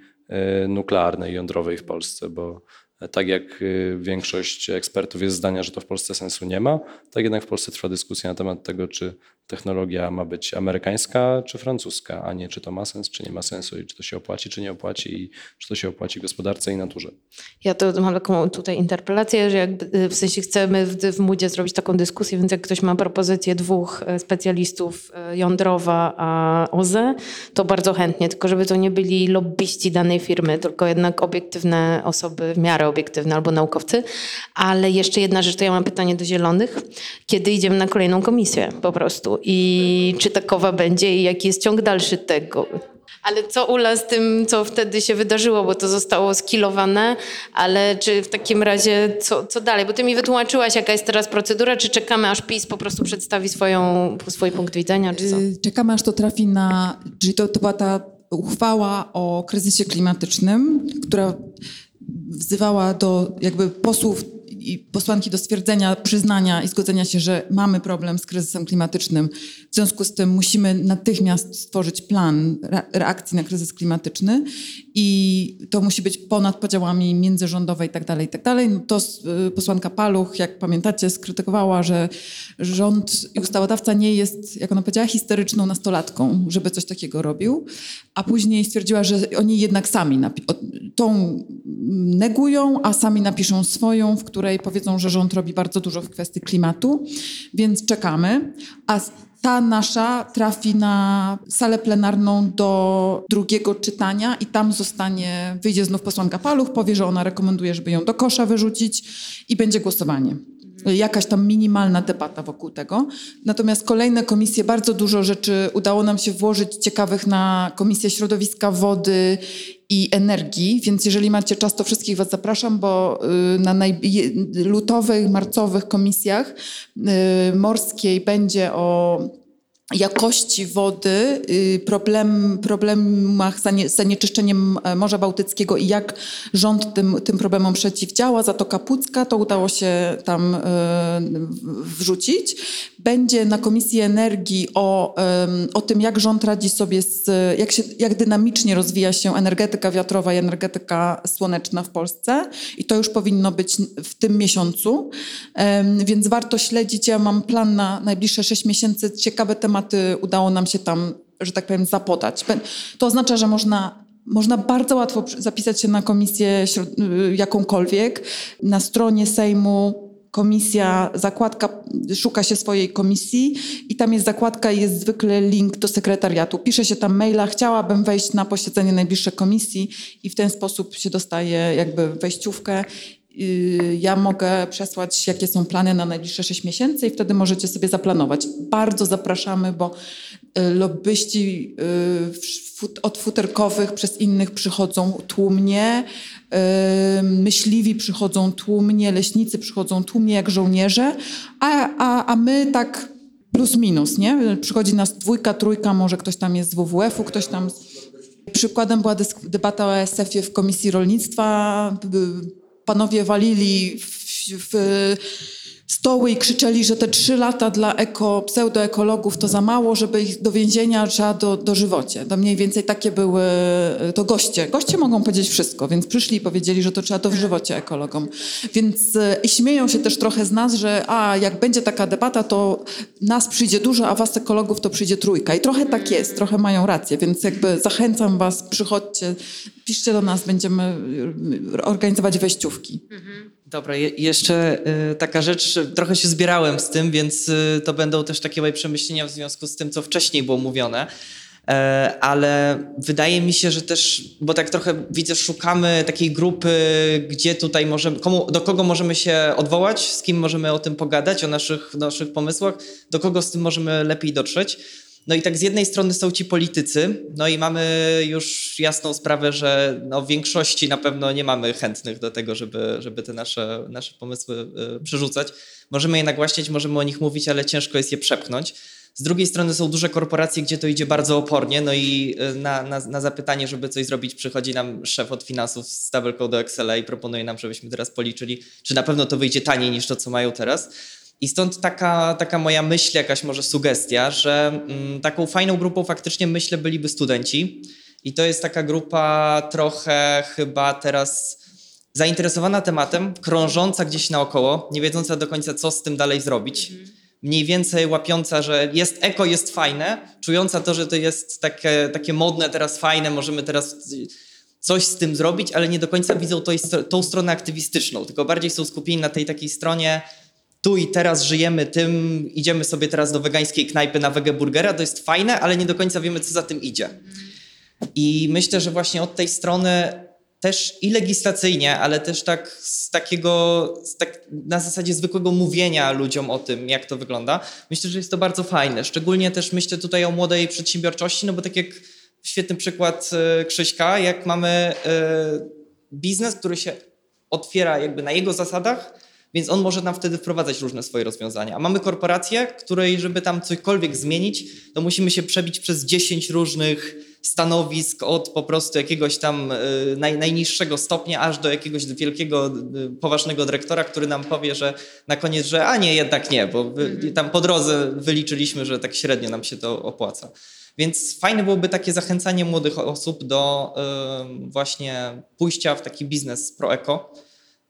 nuklearnej, jądrowej w Polsce, bo tak jak większość ekspertów jest zdania, że to w Polsce sensu nie ma, tak jednak w Polsce trwa dyskusja na temat tego, czy technologia ma być amerykańska czy francuska, a nie czy to ma sens, czy nie ma sensu i czy to się opłaci, czy nie opłaci i czy to się opłaci gospodarce i naturze. Ja to mam taką tutaj interpelację, że jakby, w sensie chcemy w, w Mudzie zrobić taką dyskusję, więc jak ktoś ma propozycję dwóch y, specjalistów, y, jądrowa a OZE, to bardzo chętnie, tylko żeby to nie byli lobbyści danej firmy, tylko jednak obiektywne osoby, w miarę obiektywne albo naukowcy. Ale jeszcze jedna rzecz, to ja mam pytanie do zielonych. Kiedy idziemy na kolejną komisję po prostu? I czy takowa będzie i jaki jest ciąg dalszy tego. Ale co Ula z tym, co wtedy się wydarzyło, bo to zostało skilowane, ale czy w takim razie co, co dalej? Bo ty mi wytłumaczyłaś, jaka jest teraz procedura, czy czekamy, aż PiS po prostu przedstawi swoją, swój punkt widzenia, czy co? Y, czekamy, aż to trafi na... Czyli to, to była ta uchwała o kryzysie klimatycznym, która wzywała do jakby posłów i posłanki do stwierdzenia, przyznania i zgodzenia się, że mamy problem z kryzysem klimatycznym. W związku z tym musimy natychmiast stworzyć plan reakcji na kryzys klimatyczny i to musi być ponad podziałami międzyrządowe i tak dalej, i tak. No to y, posłanka Paluch, jak pamiętacie, skrytykowała, że rząd i ustawodawca nie jest, jak ona powiedziała, histeryczną nastolatką, żeby coś takiego robił, a później stwierdziła, że oni jednak sami tą negują, a sami napiszą swoją, w której powiedzą, że rząd robi bardzo dużo w kwestii klimatu, więc czekamy. A ta nasza trafi na salę plenarną do drugiego czytania i tam zostanie, wyjdzie znów posłanka Paluch, powie, że ona rekomenduje, żeby ją do kosza wyrzucić i będzie głosowanie jakaś tam minimalna debata wokół tego. Natomiast kolejne komisje, bardzo dużo rzeczy udało nam się włożyć ciekawych na Komisję Środowiska, Wody i Energii, więc jeżeli macie czas, to wszystkich Was zapraszam, bo y, na lutowych, marcowych komisjach y, morskiej będzie o jakości wody, y, problem, problemach z zanieczyszczeniem e, Morza Bałtyckiego i jak rząd tym, tym problemom przeciwdziała. Zatoka Pucka, to udało się tam e, wrzucić. Będzie na Komisji Energii o, o tym, jak rząd radzi sobie z, jak, się, jak dynamicznie rozwija się energetyka wiatrowa i energetyka słoneczna w Polsce i to już powinno być w tym miesiącu, więc warto śledzić. Ja mam plan na najbliższe sześć miesięcy, ciekawe tematy tematy udało nam się tam, że tak powiem, zapodać. To oznacza, że można można bardzo łatwo zapisać się na komisję y, jakąkolwiek. Na stronie Sejmu komisja, zakładka, szuka się swojej komisji i tam jest zakładka i jest zwykle link do sekretariatu. Pisze się tam maila, chciałabym wejść na posiedzenie najbliższej komisji i w ten sposób się dostaje jakby wejściówkę Y, ja mogę przesłać, jakie są plany na najbliższe 6 miesięcy i wtedy możecie sobie zaplanować. Bardzo zapraszamy, bo lobbyści y, od futerkowych przez innych przychodzą tłumnie, myśliwi przychodzą tłumnie, leśnicy przychodzą tłumnie jak żołnierze, a, a, a my tak plus minus, nie? Przychodzi nas dwójka, trójka, może ktoś tam jest z WWF-u, ktoś tam... Przykładem była debata o ASF-ie w Komisji Rolnictwa, panowie walili w, w stoły i krzyczeli, że te trzy lata dla eko, pseudoekologów to za mało, żeby ich do więzienia trzeba do, dożywocie. To mniej więcej takie były, to goście. Goście mogą powiedzieć wszystko, więc przyszli i powiedzieli, że to trzeba dożywocie ekologom. Więc e, i śmieją się też trochę z nas, że a jak będzie taka debata, to nas przyjdzie dużo, a was ekologów to przyjdzie trójka. I trochę tak jest, trochę mają rację, więc jakby zachęcam was, przychodźcie, piszcie do nas, będziemy organizować wejściówki. Mhm. Dobra, je, jeszcze y, taka rzecz, trochę się zbierałem z tym, więc y, to będą też takie moje przemyślenia w związku z tym, co wcześniej było mówione. E, ale wydaje mi się, że też, bo tak trochę widzę, szukamy takiej grupy, gdzie tutaj możemy, komu, do kogo możemy się odwołać, z kim możemy o tym pogadać, o naszych, naszych pomysłach, do kogo z tym możemy lepiej dotrzeć. No i tak z jednej strony są ci politycy, no i mamy już jasną sprawę, że no w większości na pewno nie mamy chętnych do tego, żeby, żeby te nasze, nasze pomysły y, przerzucać. Możemy je nagłaśniać, możemy o nich mówić, ale ciężko jest je przepchnąć. Z drugiej strony są duże korporacje, gdzie to idzie bardzo opornie, no i y, na, na, na zapytanie, żeby coś zrobić, przychodzi nam szef od finansów z Double Code Excel i proponuje nam, żebyśmy teraz policzyli, czy na pewno to wyjdzie taniej niż to, co mają teraz. I stąd taka, taka moja myśl, jakaś może sugestia, że mm, taką fajną grupą faktycznie myślę byliby studenci. I to jest taka grupa trochę chyba teraz zainteresowana tematem, krążąca gdzieś naokoło, nie wiedząca do końca, co z tym dalej zrobić. Mniej więcej łapiąca, że jest eko, jest fajne, czująca to, że to jest takie, takie modne, teraz fajne, możemy teraz coś z tym zrobić, ale nie do końca widzą to, tą stronę aktywistyczną, tylko bardziej są skupieni na tej takiej stronie tu i teraz żyjemy tym, idziemy sobie teraz do wegańskiej knajpy na wegeburgera, to jest fajne, ale nie do końca wiemy, co za tym idzie. I myślę, że właśnie od tej strony też i legislacyjnie, ale też tak z takiego, z tak na zasadzie zwykłego mówienia ludziom o tym, jak to wygląda, myślę, że jest to bardzo fajne. Szczególnie też myślę tutaj o młodej przedsiębiorczości, no bo tak jak świetny przykład e, Krzyśka, jak mamy e, biznes, który się otwiera jakby na jego zasadach, więc on może nam wtedy wprowadzać różne swoje rozwiązania. A mamy korporację, której, żeby tam cokolwiek zmienić, to musimy się przebić przez 10 różnych stanowisk od po prostu jakiegoś tam y, naj, najniższego stopnia, aż do jakiegoś wielkiego, y, poważnego dyrektora, który nam powie, że na koniec, że a nie, jednak nie, bo tam po drodze wyliczyliśmy, że tak średnio nam się to opłaca. Więc fajne byłoby takie zachęcanie młodych osób do y, właśnie pójścia w taki biznes pro-eko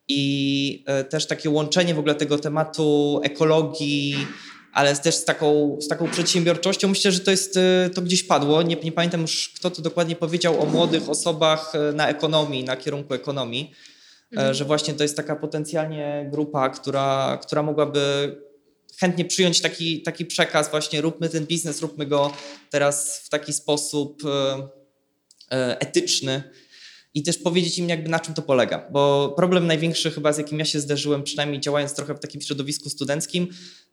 i e, też takie łączenie w ogóle tego tematu ekologii, ale też z taką, z taką przedsiębiorczością. Myślę, że to jest, e, to gdzieś padło. Nie, nie pamiętam już, kto to dokładnie powiedział o młodych osobach e, na ekonomii, na kierunku ekonomii, mhm. że właśnie to jest taka potencjalnie grupa, która, która mogłaby chętnie przyjąć taki, taki przekaz właśnie róbmy ten biznes, róbmy go teraz w taki sposób etyczny, i też powiedzieć im jakby na czym to polega. Bo problem największy chyba z jakim ja się zderzyłem, przynajmniej działając trochę w takim środowisku studenckim,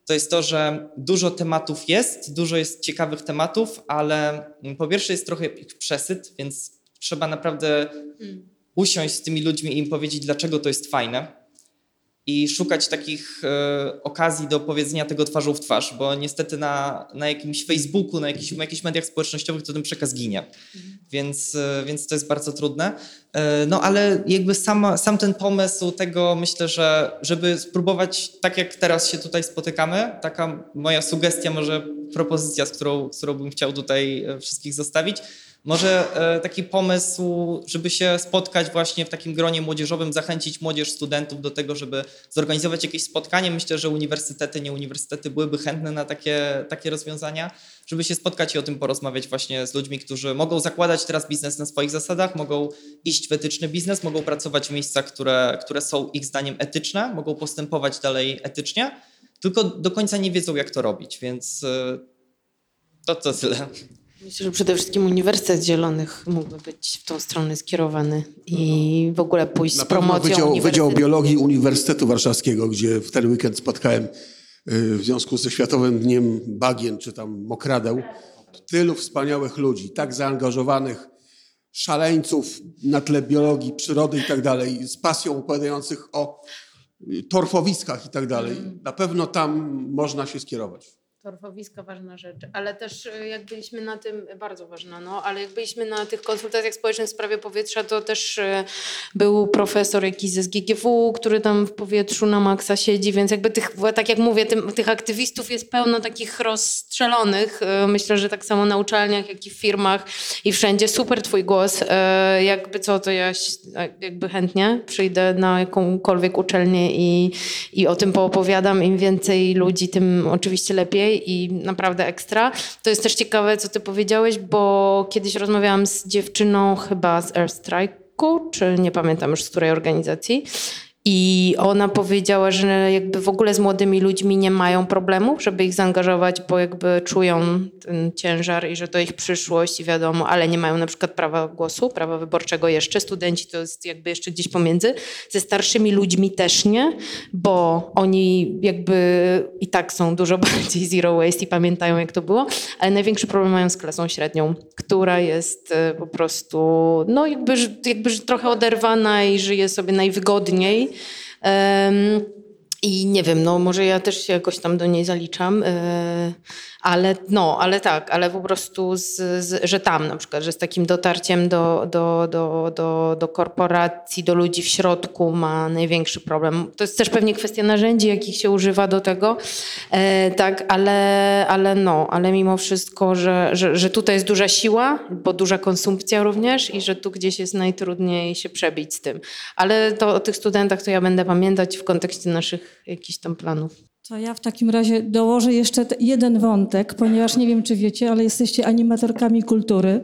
to jest to, że dużo tematów jest, dużo jest ciekawych tematów, ale po pierwsze jest trochę ich przesyt, więc trzeba naprawdę hmm. usiąść z tymi ludźmi i im powiedzieć, dlaczego to jest fajne i szukać takich e, okazji do powiedzenia tego twarzą w twarz, bo niestety na, na jakimś Facebooku, na jakichś, na jakichś mediach społecznościowych to ten przekaz ginie. Mhm. Więc, e, więc to jest bardzo trudne. E, no ale jakby sama, sam ten pomysł tego myślę, że żeby spróbować tak jak teraz się tutaj spotykamy, taka moja sugestia, może propozycja, z którą, z którą bym chciał tutaj e, wszystkich zostawić, może e, taki pomysł, żeby się spotkać właśnie w takim gronie młodzieżowym, zachęcić młodzież, studentów do tego, żeby zorganizować jakieś spotkanie. Myślę, że uniwersytety, nie uniwersytety byłyby chętne na takie, takie rozwiązania, żeby się spotkać i o tym porozmawiać właśnie z ludźmi, którzy mogą zakładać teraz biznes na swoich zasadach, mogą iść w etyczny biznes, mogą pracować w miejscach, które, które są ich zdaniem etyczne, mogą postępować dalej etycznie, tylko do końca nie wiedzą, jak to robić, więc e, to to tyle. Myślę, że przede wszystkim Uniwersytet Zielonych mógłby być w tą stronę skierowany i w ogóle pójść Na z promocją Wydział, Wydział Biologii Uniwersytetu Warszawskiego, gdzie w ten weekend spotkałem y, w związku ze Światowym Dniem Bagien czy tam Mokradeł tylu wspaniałych ludzi, tak zaangażowanych, szaleńców na tle biologii, przyrody i tak dalej, z pasją opowiadających o torfowiskach i tak dalej. Na pewno tam można się skierować. Torfowiska ważna rzecz, ale też y, jak byliśmy na tym, bardzo ważna, no, ale jak byliśmy na tych konsultacjach społecznych w sprawie powietrza, to też y, był profesor jakiś ze SGGW, który tam w powietrzu na maksa siedzi, więc jakby tych, tak jak mówię, tym, tych aktywistów jest pełno takich rozstrzelonych. Y, myślę, że tak samo na uczelniach, jak i w firmach i wszędzie. Super twój głos. Jakby co, to ja jakby chętnie przyjdę na jakąkolwiek uczelnię i, i o tym poopowiadam. Im więcej ludzi, tym oczywiście lepiej i naprawdę ekstra. To jest też ciekawe, co ty powiedziałeś, bo kiedyś rozmawiałam z dziewczyną chyba z Airstrike'u, czy nie pamiętam już z której organizacji i ona powiedziała, że jakby w ogóle z młodymi ludźmi nie mają problemu, żeby ich zaangażować, bo jakby czują ten ciężar i że to ich przyszłość i wiadomo, ale nie mają na przykład prawa głosu, prawa wyborczego jeszcze. Studenci to jest jakby jeszcze gdzieś pomiędzy. Ze starszymi ludźmi też nie, bo oni jakby i tak są dużo bardziej zero waste i pamiętają jak to było, ale największy problem mają z klasą średnią, która jest e, po prostu no jakby, jakby trochę oderwana i żyje sobie najwygodniej i nie wiem, no może ja też się jakoś tam do niej zaliczam. Ale no, ale tak, ale po prostu, z, z, że tam na przykład, że z takim dotarciem do, do, do, do, do korporacji, do ludzi w środku ma największy problem. To jest też pewnie kwestia narzędzi, jakich się używa do tego, e, tak, ale, ale no, ale mimo wszystko, że, że, że tutaj jest duża siła, bo duża konsumpcja również i że tu gdzieś jest najtrudniej się przebić z tym. Ale to o tych studentach to ja będę pamiętać w kontekście naszych jakichś tam planów. To ja w takim razie dołożę jeszcze jeden wątek, ponieważ nie wiem, czy wiecie, ale jesteście animatorkami kultury.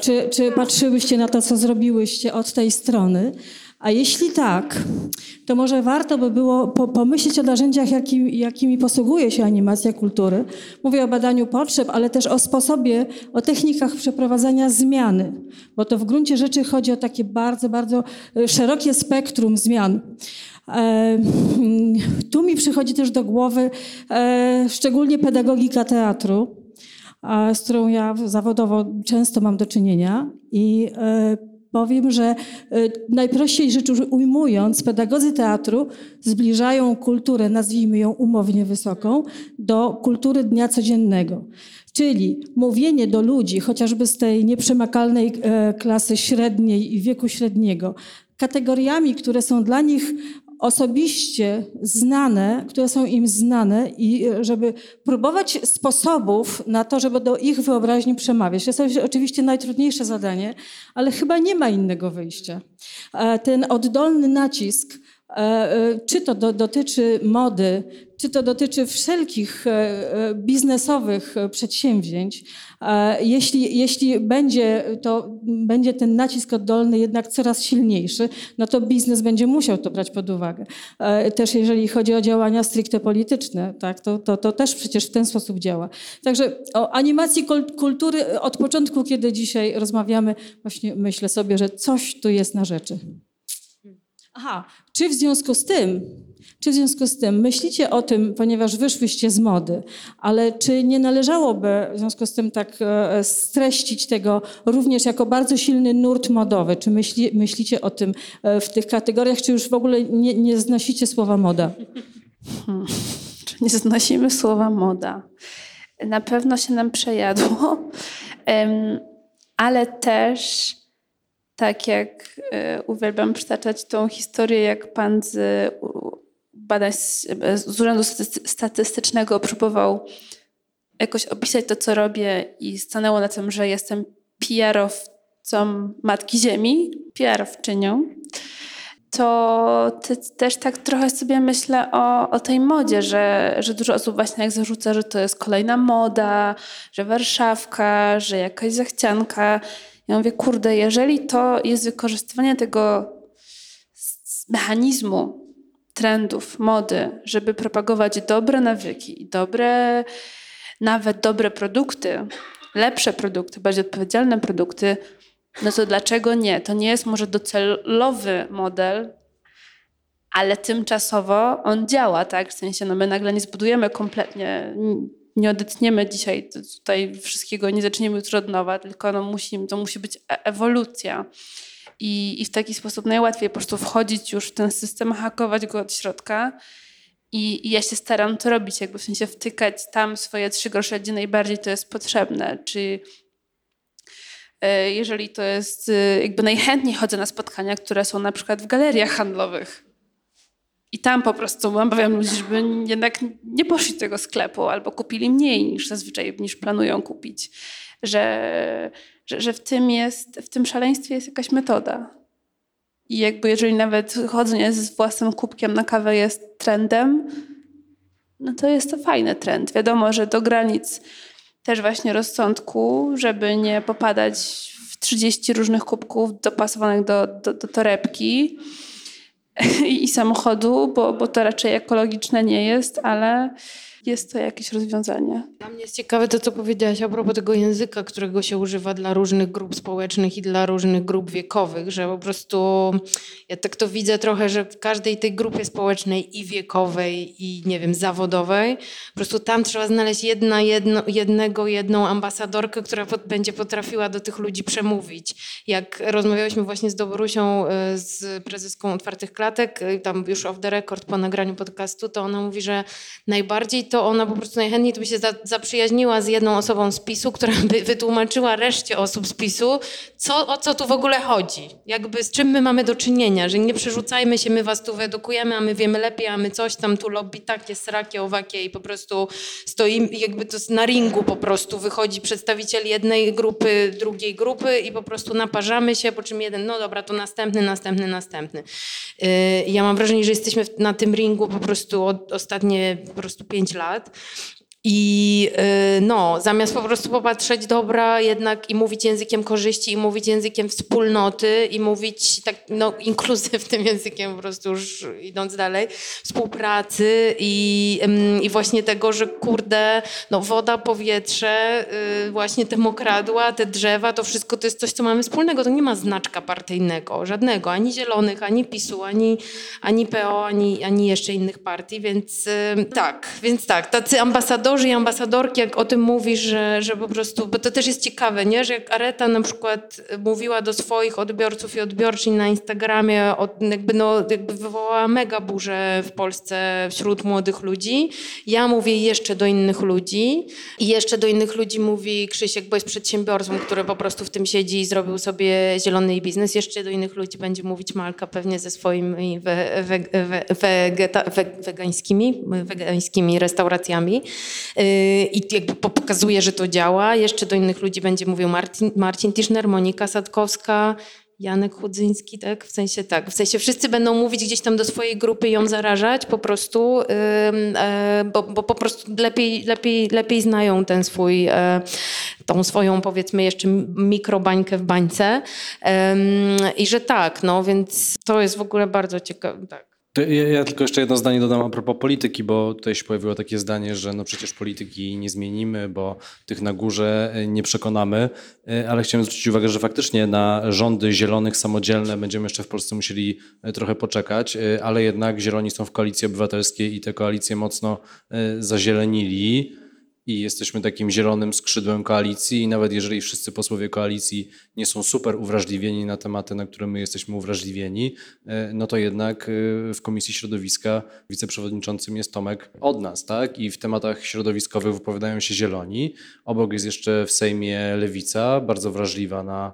Czy, czy patrzyłyście na to, co zrobiłyście od tej strony? A jeśli tak, to może warto by było pomyśleć o narzędziach, jakimi, jakimi posługuje się animacja kultury. Mówię o badaniu potrzeb, ale też o sposobie, o technikach przeprowadzania zmiany, bo to w gruncie rzeczy chodzi o takie bardzo, bardzo y, szerokie spektrum zmian. E, tu mi przychodzi też do głowy e, szczególnie pedagogika teatru, z którą ja zawodowo często mam do czynienia i e, powiem, że najprościej rzecz ujmując, pedagodzy teatru zbliżają kulturę, nazwijmy ją umownie wysoką, do kultury dnia codziennego. Czyli mówienie do ludzi, chociażby z tej nieprzemakalnej klasy średniej i wieku średniego, kategoriami, które są dla nich osobiście znane, które są im znane i e, żeby próbować sposobów na to, żeby do ich wyobraźni przemawiać. To jest oczywiście najtrudniejsze zadanie, ale chyba nie ma innego wyjścia. E, ten oddolny nacisk Czy to do, dotyczy mody, czy to dotyczy wszelkich biznesowych przedsięwzięć, jeśli, jeśli będzie, to, będzie ten nacisk oddolny jednak coraz silniejszy, no to biznes będzie musiał to brać pod uwagę. Też jeżeli chodzi o działania stricte polityczne, tak, to, to, to też przecież w ten sposób działa. Także o animacji kultury od początku, kiedy dzisiaj rozmawiamy, właśnie myślę sobie, że coś tu jest na rzeczy. Aha, czy w związku z tym czy w związku z tym myślicie o tym, ponieważ wyszłyście z mody, ale czy nie należałoby w związku z tym tak e, streścić tego również jako bardzo silny nurt modowy? Czy myśli, myślicie o tym e, w tych kategoriach, czy już w ogóle nie, nie znosicie słowa moda? Hmm. Czy nie znosimy słowa moda? Na pewno się nam przejadło, ale też tak jak e, uwielbiam przytaczać tą historię, jak pan z badań z Urzędu Statystycznego próbował jakoś opisać to, co robię i stanęło na tym, że jestem PR-owcą Matki Ziemi, PR-owczynią, to też tak trochę sobie myślę o, o tej modzie, że, że dużo osób właśnie jak zarzuca, że to jest kolejna moda, że Warszawka, że jakaś zachcianka. Ja mówię, kurde, jeżeli to jest wykorzystywanie tego mechanizmu trendów, mody, żeby propagować dobre nawyki dobre, nawet dobre produkty, lepsze produkty, bardziej odpowiedzialne produkty, no to dlaczego nie? To nie jest może docelowy model, ale tymczasowo on działa, tak? W sensie, no my nagle nie zbudujemy kompletnie, nie odetniemy dzisiaj tutaj wszystkiego, nie zaczniemy już od nowa, tylko no musi, to musi być e-, ewolucja. I, I w taki sposób najłatwiej po prostu wchodzić już w ten system, hakować go od środka. I, I, ja się staram to robić, jakby w sensie wtykać tam swoje trzy grosze, gdzie najbardziej to jest potrzebne. Czy e, jeżeli to jest, e, jakby najchętniej chodzę na spotkania, które są na przykład w galeriach handlowych. I tam po prostu namawiam ludzi, żeby jednak nie poszli do tego sklepu albo kupili mniej niż zazwyczaj, niż planują kupić. Że, że, że w tym jest, w tym szaleństwie jest jakaś metoda. I jakby jeżeli nawet chodzenie z własnym kubkiem na kawę jest trendem, no to jest to fajny trend. Wiadomo, że do granic też właśnie rozsądku, żeby nie popadać w 30 różnych kubków dopasowanych do, do, do torebki i, samochodu, bo, bo to raczej ekologiczne nie jest, ale jest to jakieś rozwiązanie. Dla mnie jest ciekawe to, co powiedziałaś a propos tego języka, którego się używa dla różnych grup społecznych i dla różnych grup wiekowych, że po prostu ja tak to widzę trochę, że w każdej tej grupie społecznej i wiekowej i nie wiem, zawodowej, po prostu tam trzeba znaleźć jedna, jedno, jednego, jedną ambasadorkę, która pod, będzie potrafiła do tych ludzi przemówić. Jak rozmawialiśmy właśnie z Dobrusią, e, z prezeską Otwartych Klatek, e, tam już off the record po nagraniu podcastu, to ona mówi, że najbardziej to ona po prostu najchętniej to by się za, zaprzyjaźniła z jedną osobą z PiSu, która by wytłumaczyła reszcie osób z PiSu, co, o co tu w ogóle chodzi. Jakby z czym my mamy do czynienia, że nie przerzucajmy się, my was tu wyedukujemy, a my wiemy lepiej, a my coś tam tu lobby takie, srakie, owakie i po prostu stoimy, jakby to na ringu po prostu wychodzi przedstawiciel jednej grupy, drugiej grupy i po prostu naparzamy się, po czym jeden, no dobra, to następny, następny, następny. Yy, ja mam wrażenie, że jesteśmy na tym ringu po prostu od ostatnie po prostu pięć lat lat i y, no, zamiast po prostu popatrzeć dobra jednak i mówić językiem korzyści, i mówić językiem wspólnoty, i mówić tak, no, inkluzywnym językiem po prostu już idąc dalej, współpracy i, i właśnie tego, że kurde, no woda, powietrze, y, właśnie te mokradła, te drzewa, to wszystko to jest coś, co mamy wspólnego. To nie ma znaczka partyjnego, żadnego, ani zielonych, ani PiSu, ani, ani PO, ani, ani jeszcze innych partii, więc y, tak, więc tak, tacy ambasadorzy ambasadorzy i ambasadorki, jak o tym mówisz, że, że po prostu, bo to też jest ciekawe, nie? że jak Areta na przykład mówiła do swoich odbiorców i odbiorczyń na Instagramie, jakby, no, jakby wywołała mega burzę w Polsce wśród młodych ludzi. Ja mówię jeszcze do innych ludzi i jeszcze do innych ludzi mówi Krzysiek, bo jest przedsiębiorcą, który po prostu w tym siedzi i zrobił sobie zielony biznes. Jeszcze do innych ludzi będzie mówić Malka pewnie ze swoimi we, we, we, wegeta, wegańskimi, wegańskimi restauracjami. Yy, i jakby pokazuje, że to działa. Jeszcze do innych ludzi będzie mówił Martin, Marcin Tischner, Monika Sadkowska Janek Chudzyński, tak? W sensie tak, w sensie wszyscy będą mówić gdzieś tam do swojej grupy ją zarażać po prostu, e, bo, bo po prostu lepiej, lepiej, lepiej znają ten swój, e, tą swoją powiedzmy jeszcze mikrobańkę w bańce i że tak, no więc to jest w ogóle bardzo ciekawe, tak. Ja, ja, tylko jeszcze jedno zdanie dodam a propos polityki, bo tutaj się pojawiło takie zdanie, że no przecież polityki nie zmienimy, bo tych na górze e, nie przekonamy, e, ale chciałem zwrócić uwagę, że faktycznie na rządy zielonych, samodzielne będziemy jeszcze w Polsce musieli e, trochę poczekać, ale jednak zieloni są w koalicji obywatelskiej i te koalicje mocno zazielenili i jesteśmy takim zielonym skrzydłem koalicji i nawet jeżeli wszyscy posłowie koalicji nie są super uwrażliwieni na tematy, na które my jesteśmy uwrażliwieni, e, no to jednak e, w Komisji Środowiska wiceprzewodniczącym jest Tomek od nas, tak? I w tematach środowiskowych wypowiadają się zieloni. Obok jest jeszcze w Sejmie Lewica, bardzo wrażliwa na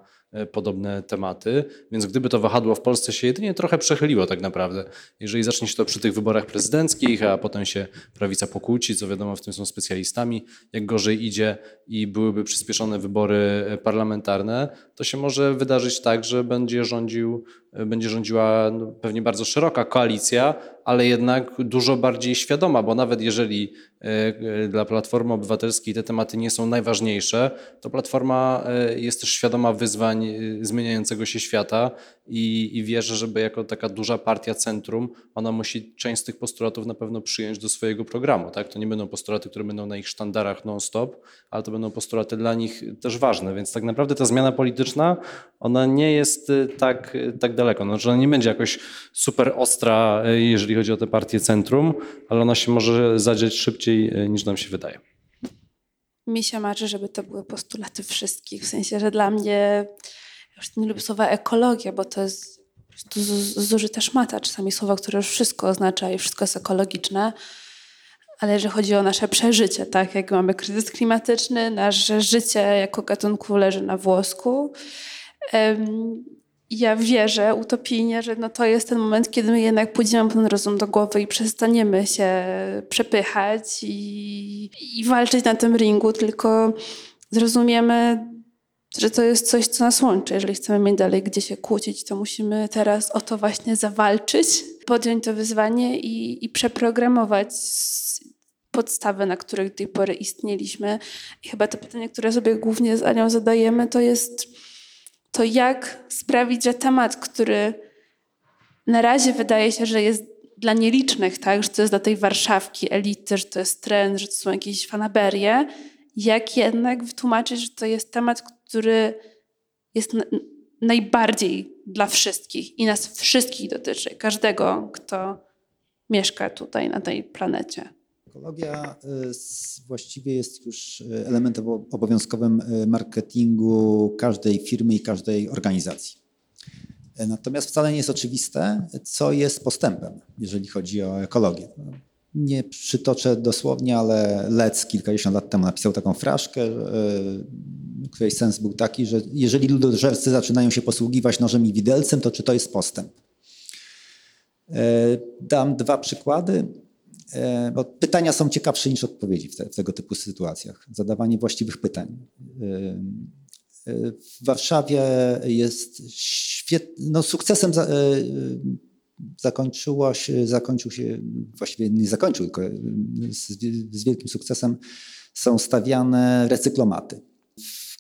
podobne tematy. Więc gdyby to wahadło w Polsce się jedynie trochę przechyliło tak naprawdę, jeżeli zacznie się to przy tych wyborach prezydenckich, a potem się prawica pokłóci, co wiadomo w tym są specjalistami, jak gorzej idzie i byłyby przyspieszone wybory e, parlamentarne, to się może wydarzyć tak, że będzie rządził będzie rządziła no, pewnie bardzo szeroka koalicja, ale jednak dużo bardziej świadoma, bo nawet jeżeli e, e, dla Platformy Obywatelskiej te tematy nie są najważniejsze, to Platforma e, jest też świadoma wyzwań zmieniającego się świata i, i wie, że żeby jako taka duża partia centrum, ona musi część z tych postulatów na pewno przyjąć do swojego programu. Tak? To nie będą postulaty, które będą na ich sztandarach non-stop, ale to będą postulaty dla nich też ważne, więc tak naprawdę ta zmiana polityczna, ona nie jest tak, tak daleko. Znaczy ona nie będzie jakoś super ostra, jeżeli chodzi o te partie centrum, ale ona się może zadziać szybciej niż nam się wydaje. Mi się marzy, żeby to były postulaty wszystkich, w sensie, że dla mnie już nie lubię słowa ekologia, bo to jest po zużyta szmata. Czasami słowa, które już wszystko oznacza i wszystko jest ekologiczne. Ale jeżeli chodzi o nasze przeżycie, tak, jak mamy kryzys klimatyczny, nasze życie jako gatunku leży na włosku. Ja wierzę utopijnie, że no to jest ten moment, kiedy my jednak pójdziemy ten rozum do głowy i przestaniemy się przepychać i, i walczyć na tym ringu, tylko zrozumiemy że to jest coś, co nas łączy. Jeżeli chcemy mieć dalej gdzie się kłócić, to musimy teraz o to właśnie zawalczyć, podjąć to wyzwanie i, i przeprogramować podstawy, na których do tej pory istnieliśmy. I chyba to pytanie, które sobie głównie z Anią zadajemy, to jest to, jak sprawić, że temat, który na razie wydaje się, że jest dla nielicznych, tak, że to jest dla tej warszawki, elity, że to jest trend, że to są jakieś fanaberie, jak jednak wytłumaczyć, że to jest temat, który jest najbardziej dla wszystkich i nas wszystkich dotyczy, każdego, kto mieszka tutaj na tej planecie. Ekologia y, właściwie jest już y, elementem obowiązkowym y, marketingu każdej firmy i każdej organizacji. Natomiast wcale nie jest oczywiste, co jest postępem, jeżeli chodzi o ekologię. Nie przytoczę dosłownie, ale Lec kilkadziesiąt lat temu napisał taką fraszkę, której sens był taki, że jeżeli ludożercy zaczynają się posługiwać nożem i widelcem, to czy to jest postęp? Dam dwa przykłady, bo pytania są ciekawsze niż odpowiedzi w, te, w tego typu sytuacjach. Zadawanie właściwych pytań. E, w Warszawie jest świetny, no sukcesem zakończyło się, zakończył się, właściwie nie zakończył, tylko z, z wielkim sukcesem są stawiane recyklomaty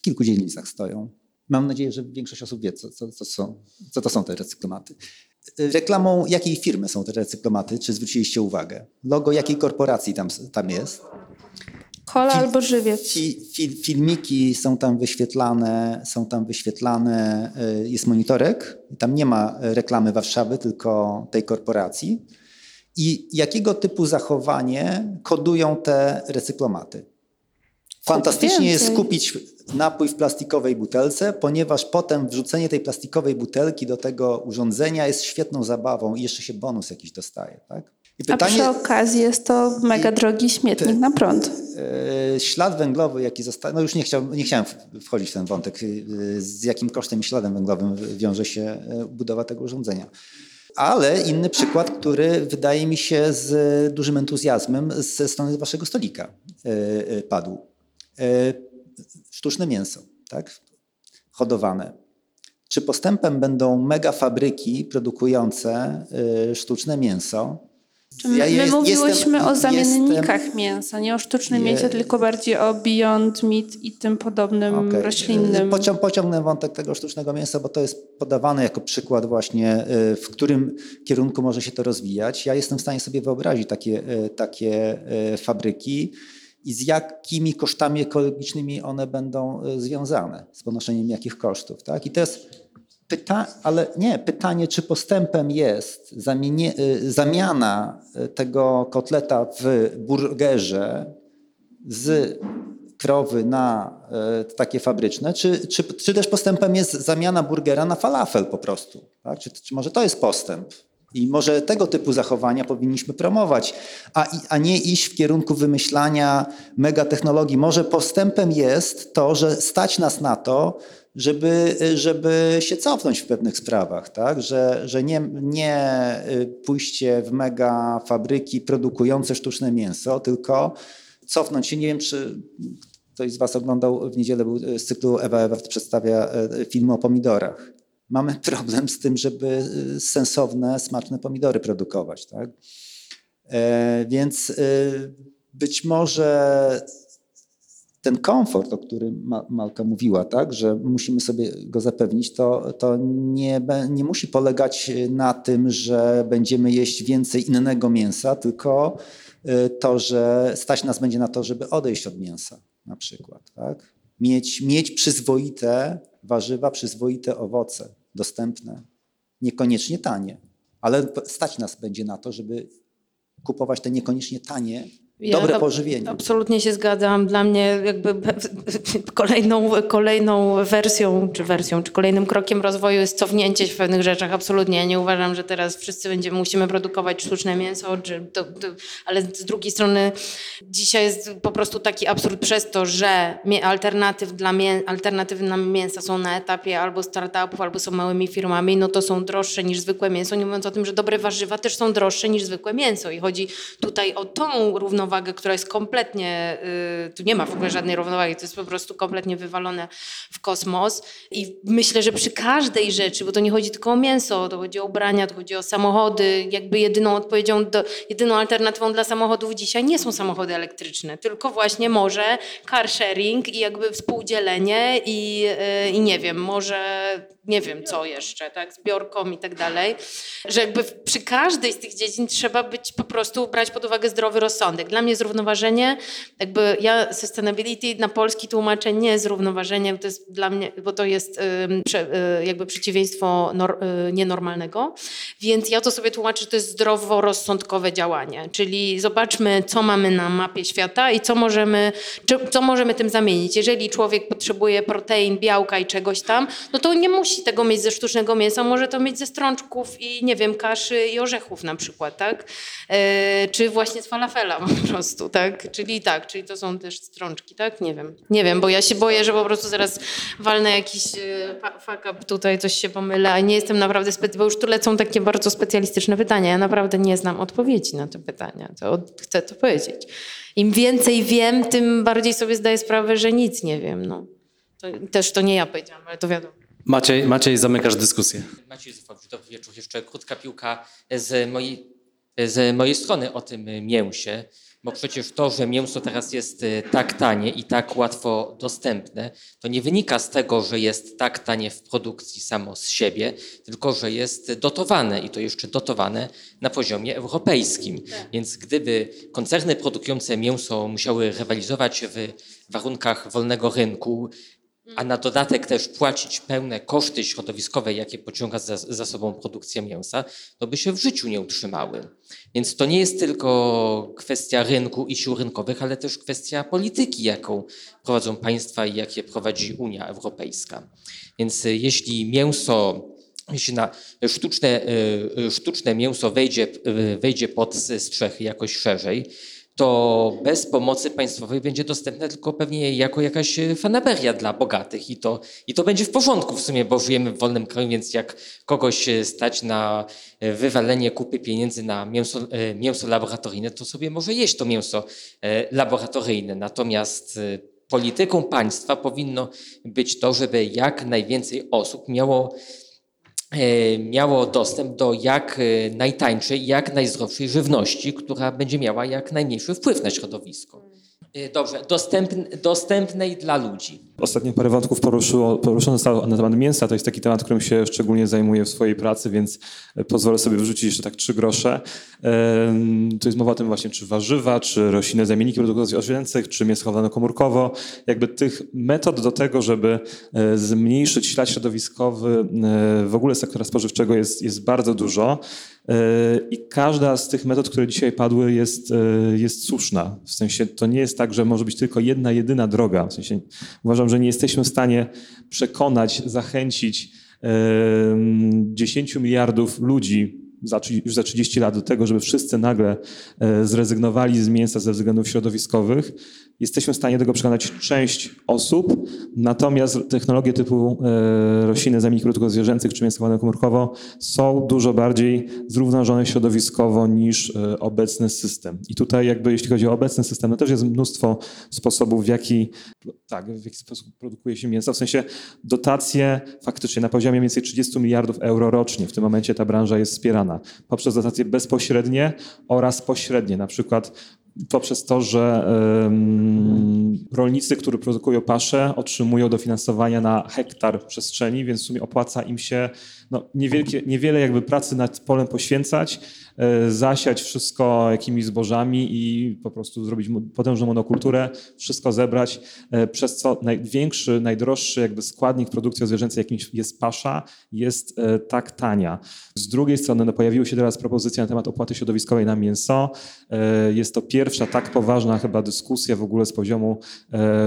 kilku dzielnicach stoją. Mam nadzieję, że większość osób wie, co, co, co, są, co to są te recyklomaty. Reklamą jakiej firmy są te recyklomaty? Czy zwróciliście uwagę? Logo jakiej korporacji tam, tam jest? Kola Fil, albo żywiec. Fi, fil, filmiki są tam wyświetlane, są tam wyświetlane, y, jest monitorek, tam nie ma reklamy Warszawy, tylko tej korporacji. I jakiego typu zachowanie kodują te recyklomaty? Fantastycznie jest skupić napój w plastikowej butelce, ponieważ potem wrzucenie tej plastikowej butelki do tego urządzenia jest świetną zabawą i jeszcze się bonus jakiś dostaje. Tak? I pytanie, A przy okazji jest to mega drogi śmietnik na prąd. Yy, ślad węglowy, jaki zostaje, no już nie, chciał, nie chciałem wchodzić w ten wątek, yy, z jakim kosztem i śladem węglowym wiąże się e, budowa tego urządzenia. Ale inny przykład, który wydaje mi się z dużym entuzjazmem ze strony waszego stolika padł sztuczne mięso, tak? hodowane. Czy postępem będą mega fabryki produkujące y, sztuczne mięso? Czy my, Ja my jest- mówiłyśmy jestem- o zamiennikach jestem- mięsa, nie o sztucznym Je- mięsie, tylko bardziej o Beyond Meat i tym podobnym Okej. roślinnym. Pocią, pociągnę wątek tego sztucznego mięsa, bo to jest podawane jako przykład właśnie, y, w którym kierunku może się to rozwijać. Ja jestem w stanie sobie wyobrazić takie, y, takie y, fabryki i z jakimi kosztami ekologicznymi one będą y, związane, z ponoszeniem jakich kosztów. Tak? I jest pyta, ale nie, pytanie, czy postępem jest zamienie, y, zamiana y, tego kotleta w burgerze z krowy na takie fabryczne, czy, czy, czy też postępem jest zamiana burgera na falafel po prostu? Tak? Czy, czy może to jest postęp? I może tego typu zachowania powinniśmy promować, a, a nie iść w kierunku wymyślania megatechnologii. Może postępem jest to, że stać nas na to, żeby, żeby się cofnąć w pewnych sprawach, tak? że, że nie, nie y, pójście w mega fabryki produkujące sztuczne mięso, tylko cofnąć się. Nie wiem, czy ktoś z Was oglądał w niedzielę był z cyklu Ewa Ewert przedstawia e, film o pomidorach. Mamy problem z tym, żeby e, sensowne, smaczne pomidory produkować. Tak? E, Więc e, być może ten komfort, o którym Ma- Malka mówiła, tak, że musimy sobie go zapewnić, to, to nie, nie musi polegać na tym, że będziemy jeść więcej innego mięsa, tylko y, to, że stać nas będzie na to, żeby odejść od mięsa na przykład. Tak? Mieć, mieć przyzwoite warzywa, przyzwoite owoce dostępne, niekoniecznie tanie, ale stać nas będzie na to, żeby kupować te niekoniecznie tanie, dobre ab- pożywienie. Absolutnie się zgadzam. Dla mnie jakby kolejną, kolejną wersją, czy wersją, czy kolejnym krokiem rozwoju jest cofnięcie się w pewnych rzeczach. Absolutnie. Ja nie uważam, że teraz wszyscy będziemy, musimy produkować sztuczne mięso, czy to, to, ale z drugiej strony dzisiaj jest po prostu taki absurd przez to, że alternatyw dla mię, alternatywy na mięsa są na etapie albo startupów, albo są małymi firmami, no to są droższe niż zwykłe mięso, nie mówiąc o tym, że dobre warzywa też są droższe niż zwykłe mięso i chodzi tutaj o tą równowagę, która jest kompletnie, y, tu nie ma w ogóle żadnej równowagi, to jest po prostu kompletnie wywalone w kosmos i myślę, że przy każdej rzeczy, bo to nie chodzi tylko o mięso, to chodzi o ubrania, to chodzi o samochody, jakby jedyną odpowiedzią, do, jedyną alternatywą dla samochodów dzisiaj nie są samochody elektryczne, tylko właśnie może car sharing i jakby współdzielenie i, y, i nie wiem, może nie wiem co jeszcze, tak, zbiorką i tak dalej, że jakby przy każdej z tych dziedzin trzeba być po prostu brać pod uwagę zdrowy rozsądek. Dla mnie zrównoważenie, jakby ja sustainability na polski tłumaczę nie zrównoważenie, to jest dla mnie, bo to jest y, jakby przeciwieństwo y, nienormalnego, więc ja to sobie tłumaczę, że to jest zdroworozsądkowe działanie, czyli zobaczmy, co mamy na mapie świata i co możemy, co możemy tym zamienić. Jeżeli człowiek potrzebuje protein, białka i czegoś tam, no to nie musi tego mieć ze sztucznego mięsa, może to mieć ze strączków i nie wiem, kaszy i orzechów na przykład, tak? E, czy właśnie z falafela po prostu, tak? Czyli tak, czyli to są też strączki, tak? Nie wiem. Nie wiem, bo ja się boję, że po prostu zaraz walnę jakiś e, fuck up tutaj, coś się pomylę, a nie jestem naprawdę, spe- bo już tu lecą takie bardzo specjalistyczne pytania. Ja naprawdę nie znam odpowiedzi na te pytania, to chcę to powiedzieć. Im więcej wiem, tym bardziej sobie zdaję sprawę, że nic nie wiem, no. To, też to nie ja powiedziałam, ale to wiadomo. Maciej, Maciej zamykasz dyskusję. Maciej Zufowicz, dobry wieczór. Jeszcze krótka piłka z mojej, z mojej strony o tym mięsie, bo przecież to, że mięso teraz jest y, tak tanie i tak łatwo dostępne, to nie wynika z tego, że jest tak tanie w produkcji samo z siebie, tylko że jest dotowane i to jeszcze dotowane na poziomie europejskim. Więc gdyby koncerny produkujące mięso musiały rywalizować w warunkach wolnego rynku, a na dodatek też płacić pełne koszty środowiskowe, jakie pociąga za, za sobą produkcja mięsa, to by się w życiu nie utrzymały. Więc to nie jest tylko kwestia rynku i sił rynkowych, ale też kwestia polityki, jaką prowadzą państwa i jakie prowadzi Unia Europejska. Więc y, jeśli mięso jeśli na sztuczne, y, y, sztuczne mięso wejdzie, wejdzie pod strzechy jakoś szerzej, to bez pomocy państwowej będzie dostępne tylko pewnie jako jakaś fanaberia dla bogatych i to, i to będzie w porządku w sumie, bo żyjemy w wolnym kraju, więc jak kogoś e, stać na e, wywalenie kupy pieniędzy na mięso, e, mięso laboratoryjne, to sobie może jeść to mięso laboratoryjne. Natomiast polityką państwa powinno być to, żeby jak najwięcej osób miało, miało dostęp do jak e, najtańszej, jak najzdrowszej żywności, która będzie miała jak najmniejszy wpływ na środowisko. E, Dobrze, dostępn, dostępnej dla ludzi. Ostatnio parę wątków poruszyło, poruszono zostało na temat mięsa. To jest taki temat, którym się szczególnie zajmuję w swojej pracy, więc pozwolę sobie wyrzucić jeszcze tak trzy grosze. Tu jest mowa o tym właśnie, czy warzywa, czy roślinne zamienniki produktów zwierzęcych, czy mięso chowane komórkowo. Jakby tych metod do tego, żeby e, zmniejszyć ślad środowiskowy e, w ogóle sektora spożywczego jest, jest bardzo dużo. E, I każda z tych metod, które dzisiaj padły, jest, e, jest słuszna. W sensie to nie jest tak, że może być tylko jedna, jedyna droga. W sensie uważam, że nie jesteśmy w stanie przekonać, zachęcić em, 10 miliardów ludzi już za 30 lat do tego, żeby wszyscy nagle e, zrezygnowali z mięsa ze względów środowiskowych. Jesteśmy w stanie tego przekonać część osób, natomiast technologie typu e, roślinne zamienniki produktów zwierzęcych czy mięso chowane komórkowo są dużo bardziej zrównoważone środowiskowo niż e, obecny system. I tutaj jakby jeśli chodzi o obecny system, no też jest mnóstwo sposobów, w jaki, tak, w jaki sposób produkuje się mięso. W sensie dotacje faktycznie na poziomie mniej więcej 30 miliardów euro rocznie. W tym momencie ta branża jest wspierana poprzez dotacje bezpośrednie oraz pośrednie, na przykład poprzez to, że rolnicy, którzy produkują pasze, otrzymują dofinansowania na hektar przestrzeni, więc w sumie opłaca im się no, niewielkie, niewiele jakby pracy nad polem poświęcać, e, zasiać wszystko jakimiś zbożami i po prostu zrobić potężną monokulturę, wszystko zebrać, e, przez co największy, najdroższy jakby składnik produkcji zwierzęcej, jakim jest pasza, jest e, tak tania. Z drugiej strony no, pojawiła się teraz propozycja na temat opłaty środowiskowej na mięso. Jest to pierwsza tak poważna chyba dyskusja w ogóle z poziomu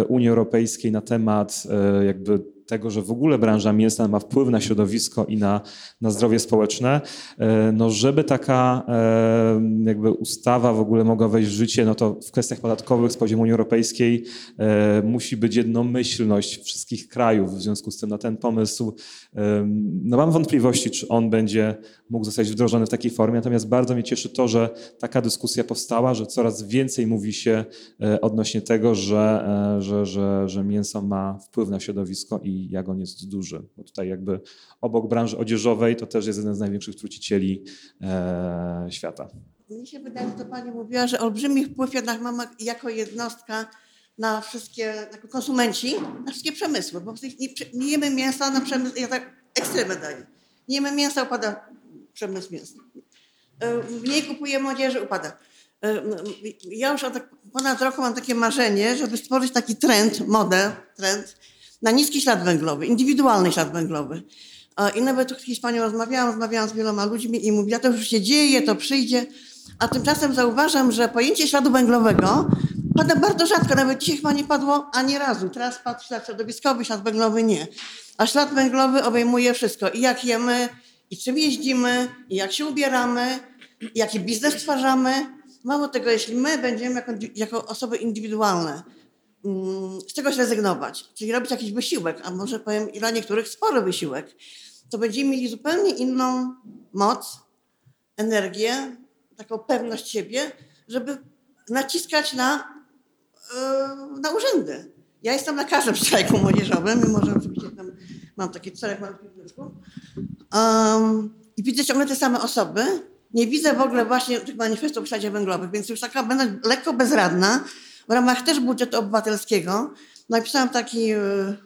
Unii Europejskiej na temat jakby tego, że w ogóle branża mięsna ma wpływ na środowisko i na, na zdrowie społeczne, e, no żeby taka e, jakby ustawa w ogóle mogła wejść w życie, no to w kwestiach podatkowych z poziomu Unii Europejskiej e, musi być jednomyślność wszystkich krajów. W związku z tym na ten pomysł no mam wątpliwości, czy on będzie mógł zostać wdrożony w takiej formie, natomiast bardzo mnie cieszy to, że taka dyskusja powstała, że coraz więcej mówi się odnośnie tego, że, że, że, że mięso ma wpływ na środowisko i jak on jest duży. Bo tutaj jakby obok branży odzieżowej to też jest jeden z największych trucicieli e, świata. Mnie się wydaje, że to Pani mówiła, że olbrzymi wpływ jednak mamy jako jednostka na wszystkie, konsumenci, na wszystkie przemysły, bo nie, nie jemy mięsa na przemysł, ja tak ekstremę daję. Nie jemy mięsa, upada przemysł mięsny. E, Mniej kupujemy odzieży, upada. E, Ja już od ponad roku mam takie marzenie, żeby stworzyć taki trend, modę, trend na niski ślad węglowy, indywidualny ślad węglowy. I nawet z Hiszpanią rozmawiałam, rozmawiałam z wieloma ludźmi i mówiła, to już się dzieje, to przyjdzie. A tymczasem zauważam, że pojęcie śladu węglowego pada bardzo rzadko. Nawet dzisiaj chyba nie padło ani razu. Teraz padł ślad środowiskowy, ślad węglowy nie. A ślad węglowy obejmuje wszystko. I jak jemy, i czym jeździmy, i jak się ubieramy, i jaki biznes stwarzamy. Mało tego, jeśli my będziemy jako, jako osoby indywidualne z czegoś rezygnować, czyli robić jakiś wysiłek, a może powiem dla niektórych spory wysiłek, to będziemy mieli zupełnie inną moc, energię, taką pewność siebie, żeby naciskać na, yy, na urzędy. Ja jestem na każdym strajku młodzieżowym, mimo że oczywiście tam mam taki strajk mam w Piwniczku. Um, I widzę ciągle te same osoby. Nie widzę w ogóle właśnie tych manifestów w śladzie węglowym, więc już taka będę lekko bezradna. W ramach też budżetu obywatelskiego napisałam taki, yy,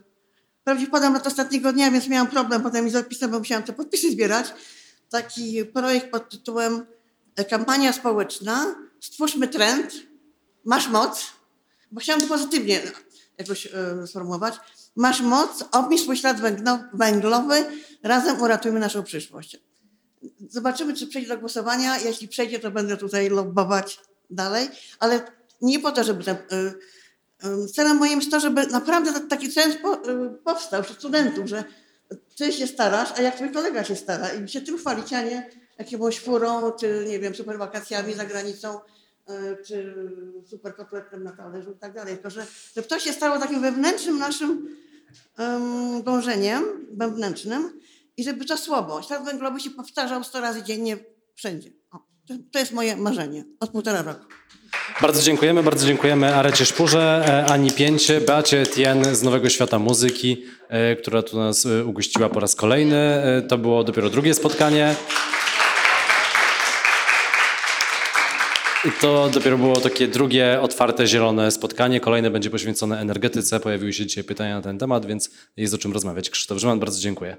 wprawdzie podam to ostatniego dnia, więc miałam problem potem mi zapisem, bo musiałam te podpisy zbierać. Taki projekt pod tytułem e, Kampania społeczna, stwórzmy trend, masz moc, bo chciałam to pozytywnie jakoś e, sformułować. Masz moc, obniż swój ślad węglo- węglowy, razem uratujmy naszą przyszłość. Zobaczymy, czy przejdzie do głosowania. Jeśli przejdzie, to będę tutaj lobbować dalej, ale nie po to, żeby ten. y, y, Celem moim jest to, żeby naprawdę ta- taki po, y, powstał wśród studentów, że ty się starasz, a jak twój kolega się stara i się tym chwalić, a nie jakąś furą, czy nie wiem, super wakacjami za granicą, czy super kotletem na talerzu i tak dalej. Tylko, że, żeby to się stało takim wewnętrznym naszym dążeniem, wewnętrznym i żeby to słowo, ślad węglowy się powtarzał 100 razy dziennie wszędzie. O, to, to jest moje marzenie od półtora roku. Bardzo dziękujemy, bardzo dziękujemy Arecie Szpurze, e, Ani Pięcie, Beacie Tien z Nowego Świata Muzyki, e, która tu nas e, ugościła po raz kolejny. To było dopiero drugie spotkanie. To dopiero było takie drugie, otwarte, zielone spotkanie. Kolejne będzie poświęcone energetyce. Pojawiły się dzisiaj pytania na ten temat, więc jest o czym rozmawiać. Krzysztof Rzyman, bardzo dziękuję.